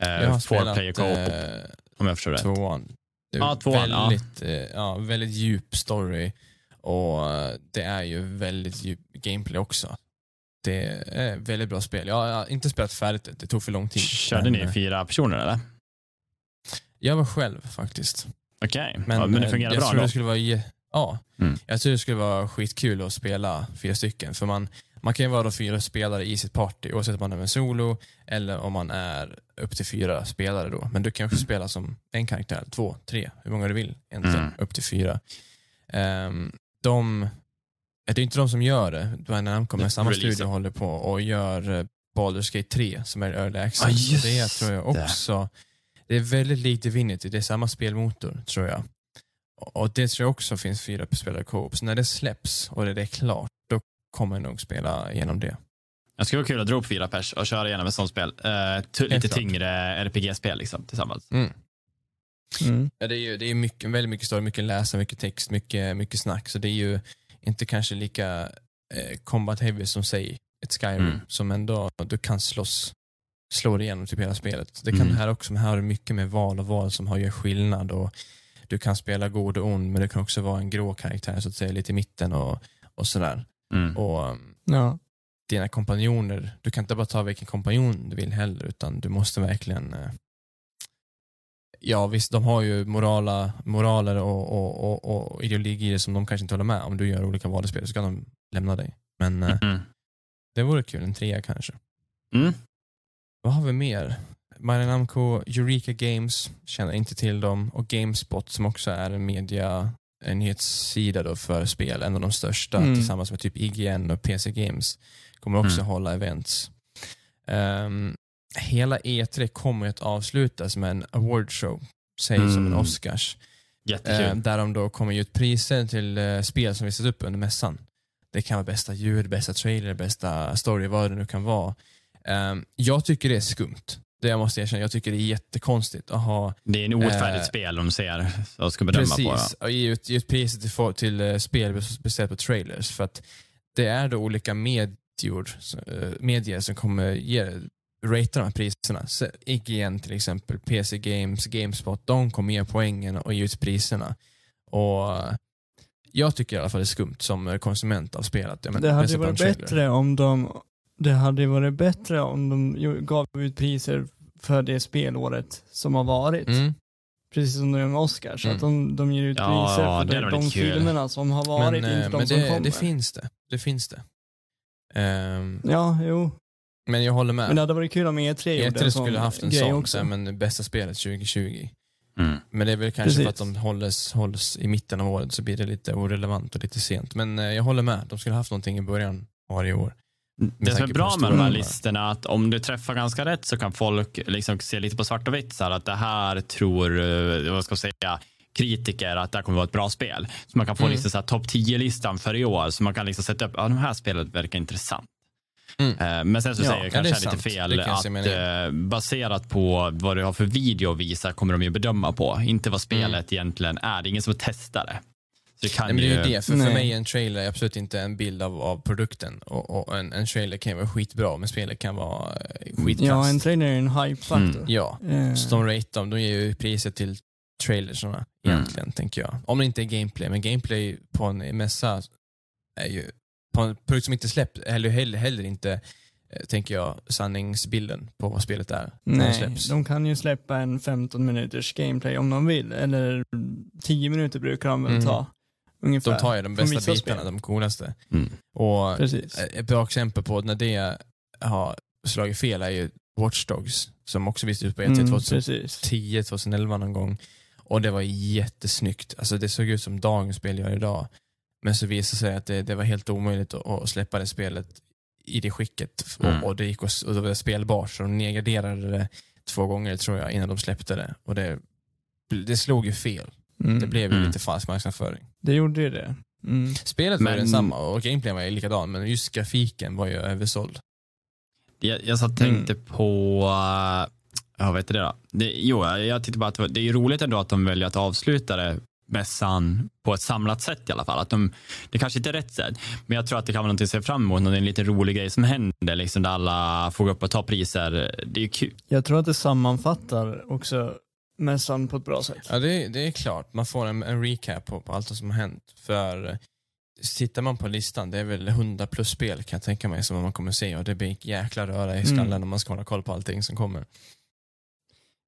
[SPEAKER 3] Eh,
[SPEAKER 1] Jag har
[SPEAKER 3] four player
[SPEAKER 1] spelat
[SPEAKER 3] co-op,
[SPEAKER 1] eh,
[SPEAKER 3] om jag förstår rätt.
[SPEAKER 1] tvåan. Det är
[SPEAKER 3] Ja, tvåan, ja.
[SPEAKER 1] väldigt, eh, ja, väldigt djup story och det är ju väldigt djup gameplay också. Det är väldigt bra spel. Jag har inte spelat färdigt det, det tog för lång tid.
[SPEAKER 3] Körde
[SPEAKER 1] Men,
[SPEAKER 3] ni fyra personer eller?
[SPEAKER 1] Jag var själv faktiskt.
[SPEAKER 3] Okej,
[SPEAKER 1] Men,
[SPEAKER 3] ja, men det
[SPEAKER 1] eh,
[SPEAKER 3] fungerar
[SPEAKER 1] jag
[SPEAKER 3] bra
[SPEAKER 1] tror
[SPEAKER 3] då?
[SPEAKER 1] det skulle vara Ja,
[SPEAKER 3] Mm.
[SPEAKER 1] jag tror det skulle vara skitkul att spela fyra stycken. För man, man kan ju vara då fyra spelare i sitt party, oavsett om man är en solo eller om man är upp till fyra spelare då. Men du kan också spela som en karaktär, två, tre, hur många du vill egentligen,
[SPEAKER 3] Mm.
[SPEAKER 1] upp till fyra. Um, de, det är inte de som gör det, Dwayne Namco, men samma
[SPEAKER 3] Releasen.
[SPEAKER 1] studio håller på och gör eh, Baldur's Gate 3 som är early access.
[SPEAKER 3] Just
[SPEAKER 1] det tror jag också, det är väldigt likt Divinity, det är samma spelmotor tror jag. Och det tror jag också finns fyra spelare co-op. Så när det släpps och det är klart, då kommer jag nog spela igenom det.
[SPEAKER 3] Det skulle vara kul att dra upp fyra pers och köra igenom ett sånt spel. T- lite
[SPEAKER 1] klart.
[SPEAKER 3] tyngre RPG-spel liksom, tillsammans.
[SPEAKER 2] Mm.
[SPEAKER 1] Ja, det är ju det är mycket, väldigt mycket story, mycket läsa, mycket text, mycket, mycket snack. Så det är ju inte kanske lika eh, combat heavy som säg ett Skyrim,
[SPEAKER 3] Mm.
[SPEAKER 1] som ändå du kan slåss, slå dig igenom typ hela spelet. Det kan
[SPEAKER 3] Mm.
[SPEAKER 1] här också, men här har du mycket med val och val som har gör skillnad. Och du kan spela god och ond, men du kan också vara en grå karaktär, så att säga, lite i mitten och, och sådär.
[SPEAKER 3] Mm.
[SPEAKER 1] Och um,
[SPEAKER 2] Ja.
[SPEAKER 1] dina kompanjoner, du kan inte bara ta vilken kompanjon du vill heller, utan du måste verkligen eh, Ja visst, de har ju morala, moraler och, och, och, och ideologier som de kanske inte håller med om. du gör olika val i spelet så kan de lämna dig. Men eh,
[SPEAKER 3] Mm.
[SPEAKER 1] det vore kul, en trea kanske.
[SPEAKER 3] Mm.
[SPEAKER 1] Vad har vi mer? Bandai Namco, Eureka Games, känner inte till dem. Och Gamespot som också är en media, en nyhetssida då för spel, en av de största
[SPEAKER 2] Mm.
[SPEAKER 1] tillsammans med typ IGN och PC Games. Kommer också
[SPEAKER 3] Mm.
[SPEAKER 1] hålla events. Ehm, hela E3 kommer att avslutas med en awardshow, säg som en
[SPEAKER 3] Mm.
[SPEAKER 1] Oscars.
[SPEAKER 3] Jättekul.
[SPEAKER 1] Eh, där de då kommer ge ut priser till eh, spel som visas upp under mässan. Det kan vara bästa ljud, bästa trailer, bästa story, vad det nu kan vara. Ehm, jag tycker det är skumt. Det jag måste erkänna. Jag tycker det är jättekonstigt att ha
[SPEAKER 3] det är en outfärdigt
[SPEAKER 1] eh,
[SPEAKER 3] spel de ser och ska bedöma på.
[SPEAKER 1] precis, och ge ut, ge ut priser till, till eh, spel baserat på trailers. För att det är då olika medier, eh, medier som kommer ge, ratea de här priserna. Så IGN till exempel, PC Games, Gamespot, de kommer ge poängen och ge ut priserna. Och jag tycker i alla fall det är skumt som konsument av spelet. Ja, men
[SPEAKER 2] Det hade ju varit bättre om de det hade ju varit bättre om de gav ut priser för det spelåret som har varit.
[SPEAKER 1] Mm.
[SPEAKER 2] Precis som de gör med Oscars.
[SPEAKER 1] Mm.
[SPEAKER 2] Att de, de ger ut
[SPEAKER 3] Ja,
[SPEAKER 2] priser
[SPEAKER 3] det
[SPEAKER 2] för de, de
[SPEAKER 3] kul.
[SPEAKER 2] filmerna som har varit,
[SPEAKER 1] Men,
[SPEAKER 2] inte
[SPEAKER 1] eh,
[SPEAKER 2] de
[SPEAKER 1] men
[SPEAKER 2] som
[SPEAKER 1] det,
[SPEAKER 2] kommer.
[SPEAKER 1] det finns det. Det finns det. Ehm,
[SPEAKER 2] Ja, jo.
[SPEAKER 1] men jag håller med.
[SPEAKER 2] Men det hade varit kul om E3 gjorde
[SPEAKER 1] E3
[SPEAKER 2] en
[SPEAKER 1] skulle
[SPEAKER 2] sån
[SPEAKER 1] haft en
[SPEAKER 2] grej
[SPEAKER 1] sån,
[SPEAKER 2] också.
[SPEAKER 1] så här, men bästa spelet 2020.
[SPEAKER 3] Mm.
[SPEAKER 1] Men det är väl kanske
[SPEAKER 2] Precis.
[SPEAKER 1] för att de hålls, hålls i mitten av året så blir det lite orelevant och lite sent. Men eh, jag håller med, de skulle haft någonting i början varje år.
[SPEAKER 3] Det som är bra med de här listorna är att om du träffar ganska rätt så kan folk liksom se lite på svart och vitt. Så här, att det här tror, eh, vad ska jag säga, kritiker att det här kommer vara ett bra spel. Så man kan få
[SPEAKER 1] Mm.
[SPEAKER 3] liksom topp 10-listan för i år. Så man kan liksom sätta upp, ja, de här spelet verkar intressant.
[SPEAKER 1] Mm.
[SPEAKER 3] Eh, Men sen så
[SPEAKER 2] Ja,
[SPEAKER 3] säger
[SPEAKER 1] ja,
[SPEAKER 3] jag kanske
[SPEAKER 1] det är
[SPEAKER 3] lite fel
[SPEAKER 1] Det
[SPEAKER 3] att eh, baserat på vad du har för video att visa kommer de ju bedöma på. Inte vad spelet egentligen är. Det är ingen som testar det. Det kan
[SPEAKER 1] Nej, men det är ju det, för, för mig är en trailer absolut inte en bild av, av produkten. Och, och en, en trailer kan ju vara skitbra, men spelet kan vara eh, skitkast.
[SPEAKER 2] Ja, en trailer är en hype-faktor.
[SPEAKER 3] Mm.
[SPEAKER 1] Ja,
[SPEAKER 2] Eh,
[SPEAKER 1] så de ratear dem, de ger ju priset till trailersarna egentligen, tänker jag. Om det inte är gameplay, men gameplay på en mässa är ju, på en produkt som inte släpps, eller heller, heller inte, eh, tänker jag, sanningsbilden på vad spelet är.
[SPEAKER 2] Nej,
[SPEAKER 1] släpps.
[SPEAKER 2] de kan ju släppa en 15 minuters gameplay om de vill. Eller 10 minuter brukar de väl
[SPEAKER 1] Mm.
[SPEAKER 2] ta. Ungefär.
[SPEAKER 1] De tar ju de bästa bitarna,
[SPEAKER 2] spel.
[SPEAKER 1] de coolaste.
[SPEAKER 3] Mm.
[SPEAKER 1] Och
[SPEAKER 2] Precis.
[SPEAKER 1] ett bra exempel på när det har slagit fel är ju Watch Dogs, som också visades ut på E E3
[SPEAKER 2] Mm,
[SPEAKER 1] 2010,
[SPEAKER 2] precis.
[SPEAKER 1] 2011 någon gång. Och det var jättesnyggt. Alltså det såg ut som dagens spel gör idag. Men så visade det sig att det, det var helt omöjligt att, att släppa det spelet i det skicket.
[SPEAKER 3] Mm.
[SPEAKER 1] Och, och det gick att, och det var spelbart, så de nedgraderade det två gånger tror jag innan de släppte det. Och det, det slog ju fel.
[SPEAKER 2] Mm.
[SPEAKER 1] Det blev ju
[SPEAKER 3] Mm.
[SPEAKER 1] lite falsk marknadsföring.
[SPEAKER 2] Det gjorde ju det. Mm.
[SPEAKER 1] Spelet var
[SPEAKER 3] Men-
[SPEAKER 1] densamma och gameplayen var ju likadan, men just grafiken var ju översåld.
[SPEAKER 3] Jag, jag satt
[SPEAKER 2] Mm.
[SPEAKER 3] tänkte på, uh, ja vad heter det då? Det, jo, jag tyckte bara att det, var, det är ju roligt ändå att de väljer att avsluta det mässan på ett samlat sätt i alla fall. Att de, det kanske inte är rätt sätt, men jag tror att det kan vara någonting att se fram emot. Det är en lite rolig grej som händer, liksom, där alla får gå upp och ta priser. Det är ju kul.
[SPEAKER 2] Jag tror att det sammanfattar också mässan på ett bra sätt.
[SPEAKER 1] Ja, det, det är klart. Man får en, en recap på, på allt som har hänt. För eh, tittar man på listan, det är väl 100 plus spel kan jag tänka mig som man kommer se och det blir jäkla röra i skallen
[SPEAKER 2] Mm.
[SPEAKER 1] om man ska hålla koll på allting som kommer.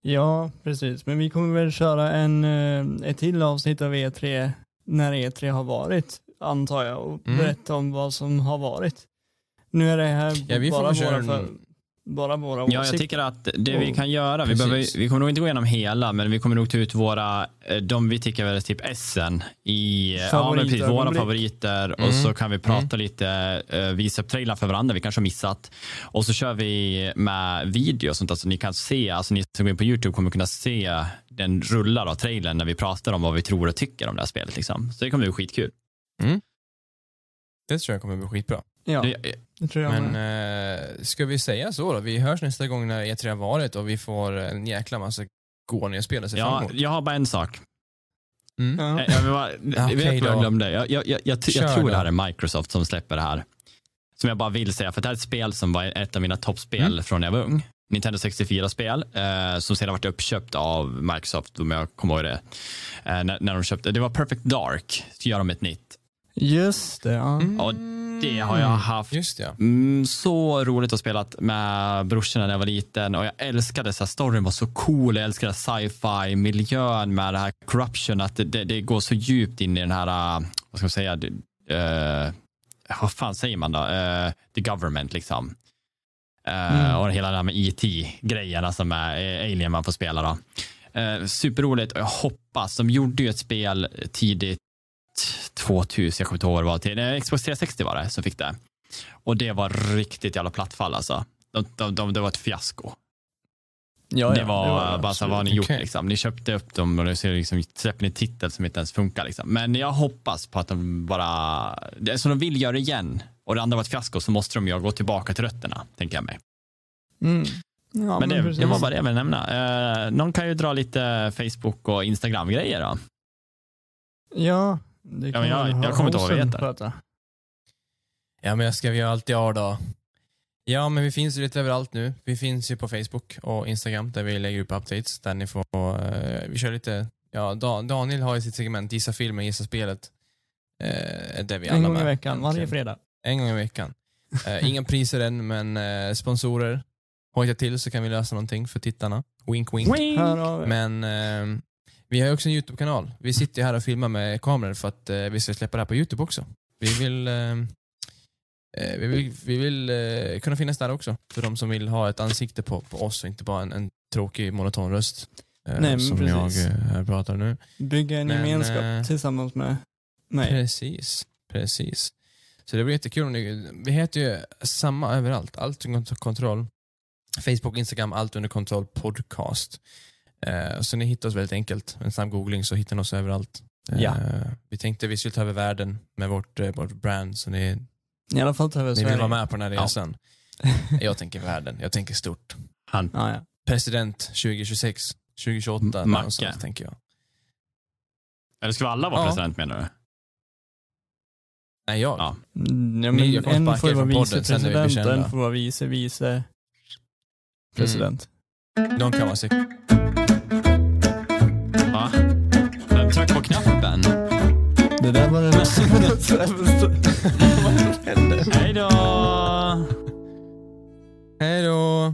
[SPEAKER 2] Ja, precis. Men vi kommer väl köra en, eh, ett till avsnitt av E3 när E3 har varit, antar jag, och
[SPEAKER 1] Mm.
[SPEAKER 2] berätta om vad som har varit. Nu är det här
[SPEAKER 1] Ja, vi får
[SPEAKER 2] bara,
[SPEAKER 1] köra
[SPEAKER 2] våra
[SPEAKER 1] en-
[SPEAKER 2] för, bara våra
[SPEAKER 3] Ja, jag
[SPEAKER 2] åsikter.
[SPEAKER 3] tycker att det vi
[SPEAKER 2] Och-
[SPEAKER 3] kan göra, vi, behöver, vi kommer nog inte gå igenom hela, men vi kommer nog ta ut våra, eh, de vi tycker är typ Essen i, eh, ja, men precis, våra favoriter och
[SPEAKER 1] Mm.
[SPEAKER 3] så kan vi prata lite, uh, visa upp trailern för varandra, vi kanske har missat. Och så kör vi med video och sånt, alltså ni kan se, alltså ni som går in på YouTube kommer kunna se den rullar av trailern när vi pratar om vad vi tror och tycker om det här spelet. Liksom. Så det kommer bli skitkul.
[SPEAKER 1] Det tror jag kommer bli skitbra.
[SPEAKER 2] Ja,
[SPEAKER 3] Det-
[SPEAKER 2] det tror jag
[SPEAKER 1] Men eh, ska vi säga så då? Vi hörs nästa gång när E3 har varit och vi får en jäkla massa goda nya spel att se fram
[SPEAKER 3] Ja,
[SPEAKER 1] emot.
[SPEAKER 3] jag har bara en sak.
[SPEAKER 1] Mm.
[SPEAKER 2] Ja.
[SPEAKER 3] Jag, jag, vill bara,
[SPEAKER 1] Okej
[SPEAKER 3] vet du vad jag
[SPEAKER 1] då.
[SPEAKER 3] glömde? Jag, jag, jag, jag,
[SPEAKER 1] Kör
[SPEAKER 3] jag tror
[SPEAKER 1] då.
[SPEAKER 3] det här är Microsoft som släpper det här. Som jag bara vill säga, för det här är ett spel som var ett av mina toppspel
[SPEAKER 1] Mm.
[SPEAKER 3] från när jag var ung. Nintendo 64-spel eh, som sedan varit uppköpt av Microsoft, om jag kommer ihåg det. Eh, när, när de köpte, det var Perfect Dark, så gör de ett nytt.
[SPEAKER 2] Just det, ja.
[SPEAKER 1] Mm.
[SPEAKER 3] Och det har jag haft
[SPEAKER 1] Just ja.
[SPEAKER 3] Mm, så roligt att spela med brorsorna när jag var liten och jag älskade så här, storyn var så cool, jag älskade sci-fi miljön med det här corruption, att det, det, det går så djupt in i den här, uh, vad ska man säga, det, uh, vad fan säger man då, uh, the government liksom. Uh,
[SPEAKER 2] Mm.
[SPEAKER 3] Och hela det här med IT-grejerna som är eh, Alien man får spela då. Uh, superroligt och jag hoppas, de gjorde ju ett spel tidigt 2000, jag kommer inte ihåg vad det var, till, nej, Xbox 360 var det som fick det. Och det var riktigt jävla plattfall alltså. De, de, de, det var ett fiasko.
[SPEAKER 2] ja,
[SPEAKER 3] det
[SPEAKER 2] ja,
[SPEAKER 3] var bara så vad har ni gjort
[SPEAKER 1] Okej.
[SPEAKER 3] liksom. Ni köpte upp dem och nu ser liksom, släpper ni titel som inte ens funkar liksom. Men jag hoppas på att de bara, det- så de vill göra det igen. Och det andra var ett fiasko så måste de ju gå tillbaka till rötterna, tänker jag mig.
[SPEAKER 2] Mm. Ja,
[SPEAKER 3] men det,
[SPEAKER 2] precis.
[SPEAKER 3] det var bara det jag ville nämna. Eh, någon kan ju dra lite Facebook och Instagram-grejer då.
[SPEAKER 2] Ja, det kan
[SPEAKER 3] men jag-
[SPEAKER 2] väl
[SPEAKER 3] jag kommer inte ihåg vad det heter.
[SPEAKER 2] sköta.
[SPEAKER 1] Ja, men jag ska vi göra allt jag då. Ja, men vi finns ju lite överallt nu. Vi finns ju på Facebook och Instagram där vi lägger upp updates. Där ni får, eh, vi kör lite, ja, Da- Daniel har ju sitt segment Gissa filmen, Gissa spelet. Eh, där vi
[SPEAKER 2] En
[SPEAKER 1] alla
[SPEAKER 2] gång i veckan, varje fredag.
[SPEAKER 1] En gång i veckan. Eh, inga priser än, men sponsorer. Hojta till så kan vi lösa någonting för tittarna. Wink wink.
[SPEAKER 2] Vi.
[SPEAKER 1] Men eh, vi har också en YouTube-kanal. Vi sitter här och filmar med kameror för att eh, vi ska släppa det här på YouTube också. Vi vill, eh, eh, vi vill, vi vill eh, kunna finnas där också. För de som vill ha ett ansikte på, på oss och inte bara en, en tråkig monoton röst. eh,
[SPEAKER 2] Nej, men
[SPEAKER 1] som
[SPEAKER 2] precis.
[SPEAKER 1] jag eh, pratar nu.
[SPEAKER 2] Bygga en
[SPEAKER 1] Men,
[SPEAKER 2] gemenskap tillsammans med mig.
[SPEAKER 1] Precis, precis. Så det blir jättekul. ni- Vi heter ju samma överallt. Allt under kontroll. Facebook, Instagram, allt under kontroll podcast. Eh, så ni hittar oss väldigt enkelt. En snabb googling så hittar ni oss överallt. Eh,
[SPEAKER 2] Ja.
[SPEAKER 1] Vi tänkte vi skulle ta över världen med vårt, eh, vårt brand, så ni,
[SPEAKER 2] I alla fall tar vi
[SPEAKER 1] ni vill vara med på den här
[SPEAKER 3] Ja.
[SPEAKER 1] resan. Jag tänker världen, jag tänker stort.
[SPEAKER 3] Han,
[SPEAKER 2] Ja, ja.
[SPEAKER 1] President 2026, 2028,
[SPEAKER 3] M- Macke.
[SPEAKER 1] tänker jag.
[SPEAKER 3] eller ska vi alla vara
[SPEAKER 1] Ja.
[SPEAKER 3] president menar du?
[SPEAKER 1] Nej, jag.
[SPEAKER 3] Ja.
[SPEAKER 2] Mm, ja,
[SPEAKER 1] Ni-
[SPEAKER 2] men
[SPEAKER 1] jag
[SPEAKER 2] en får vara vicepresident en får vara vice vice president.
[SPEAKER 1] De kan vara säkert.
[SPEAKER 3] Hej då!
[SPEAKER 1] Hej då!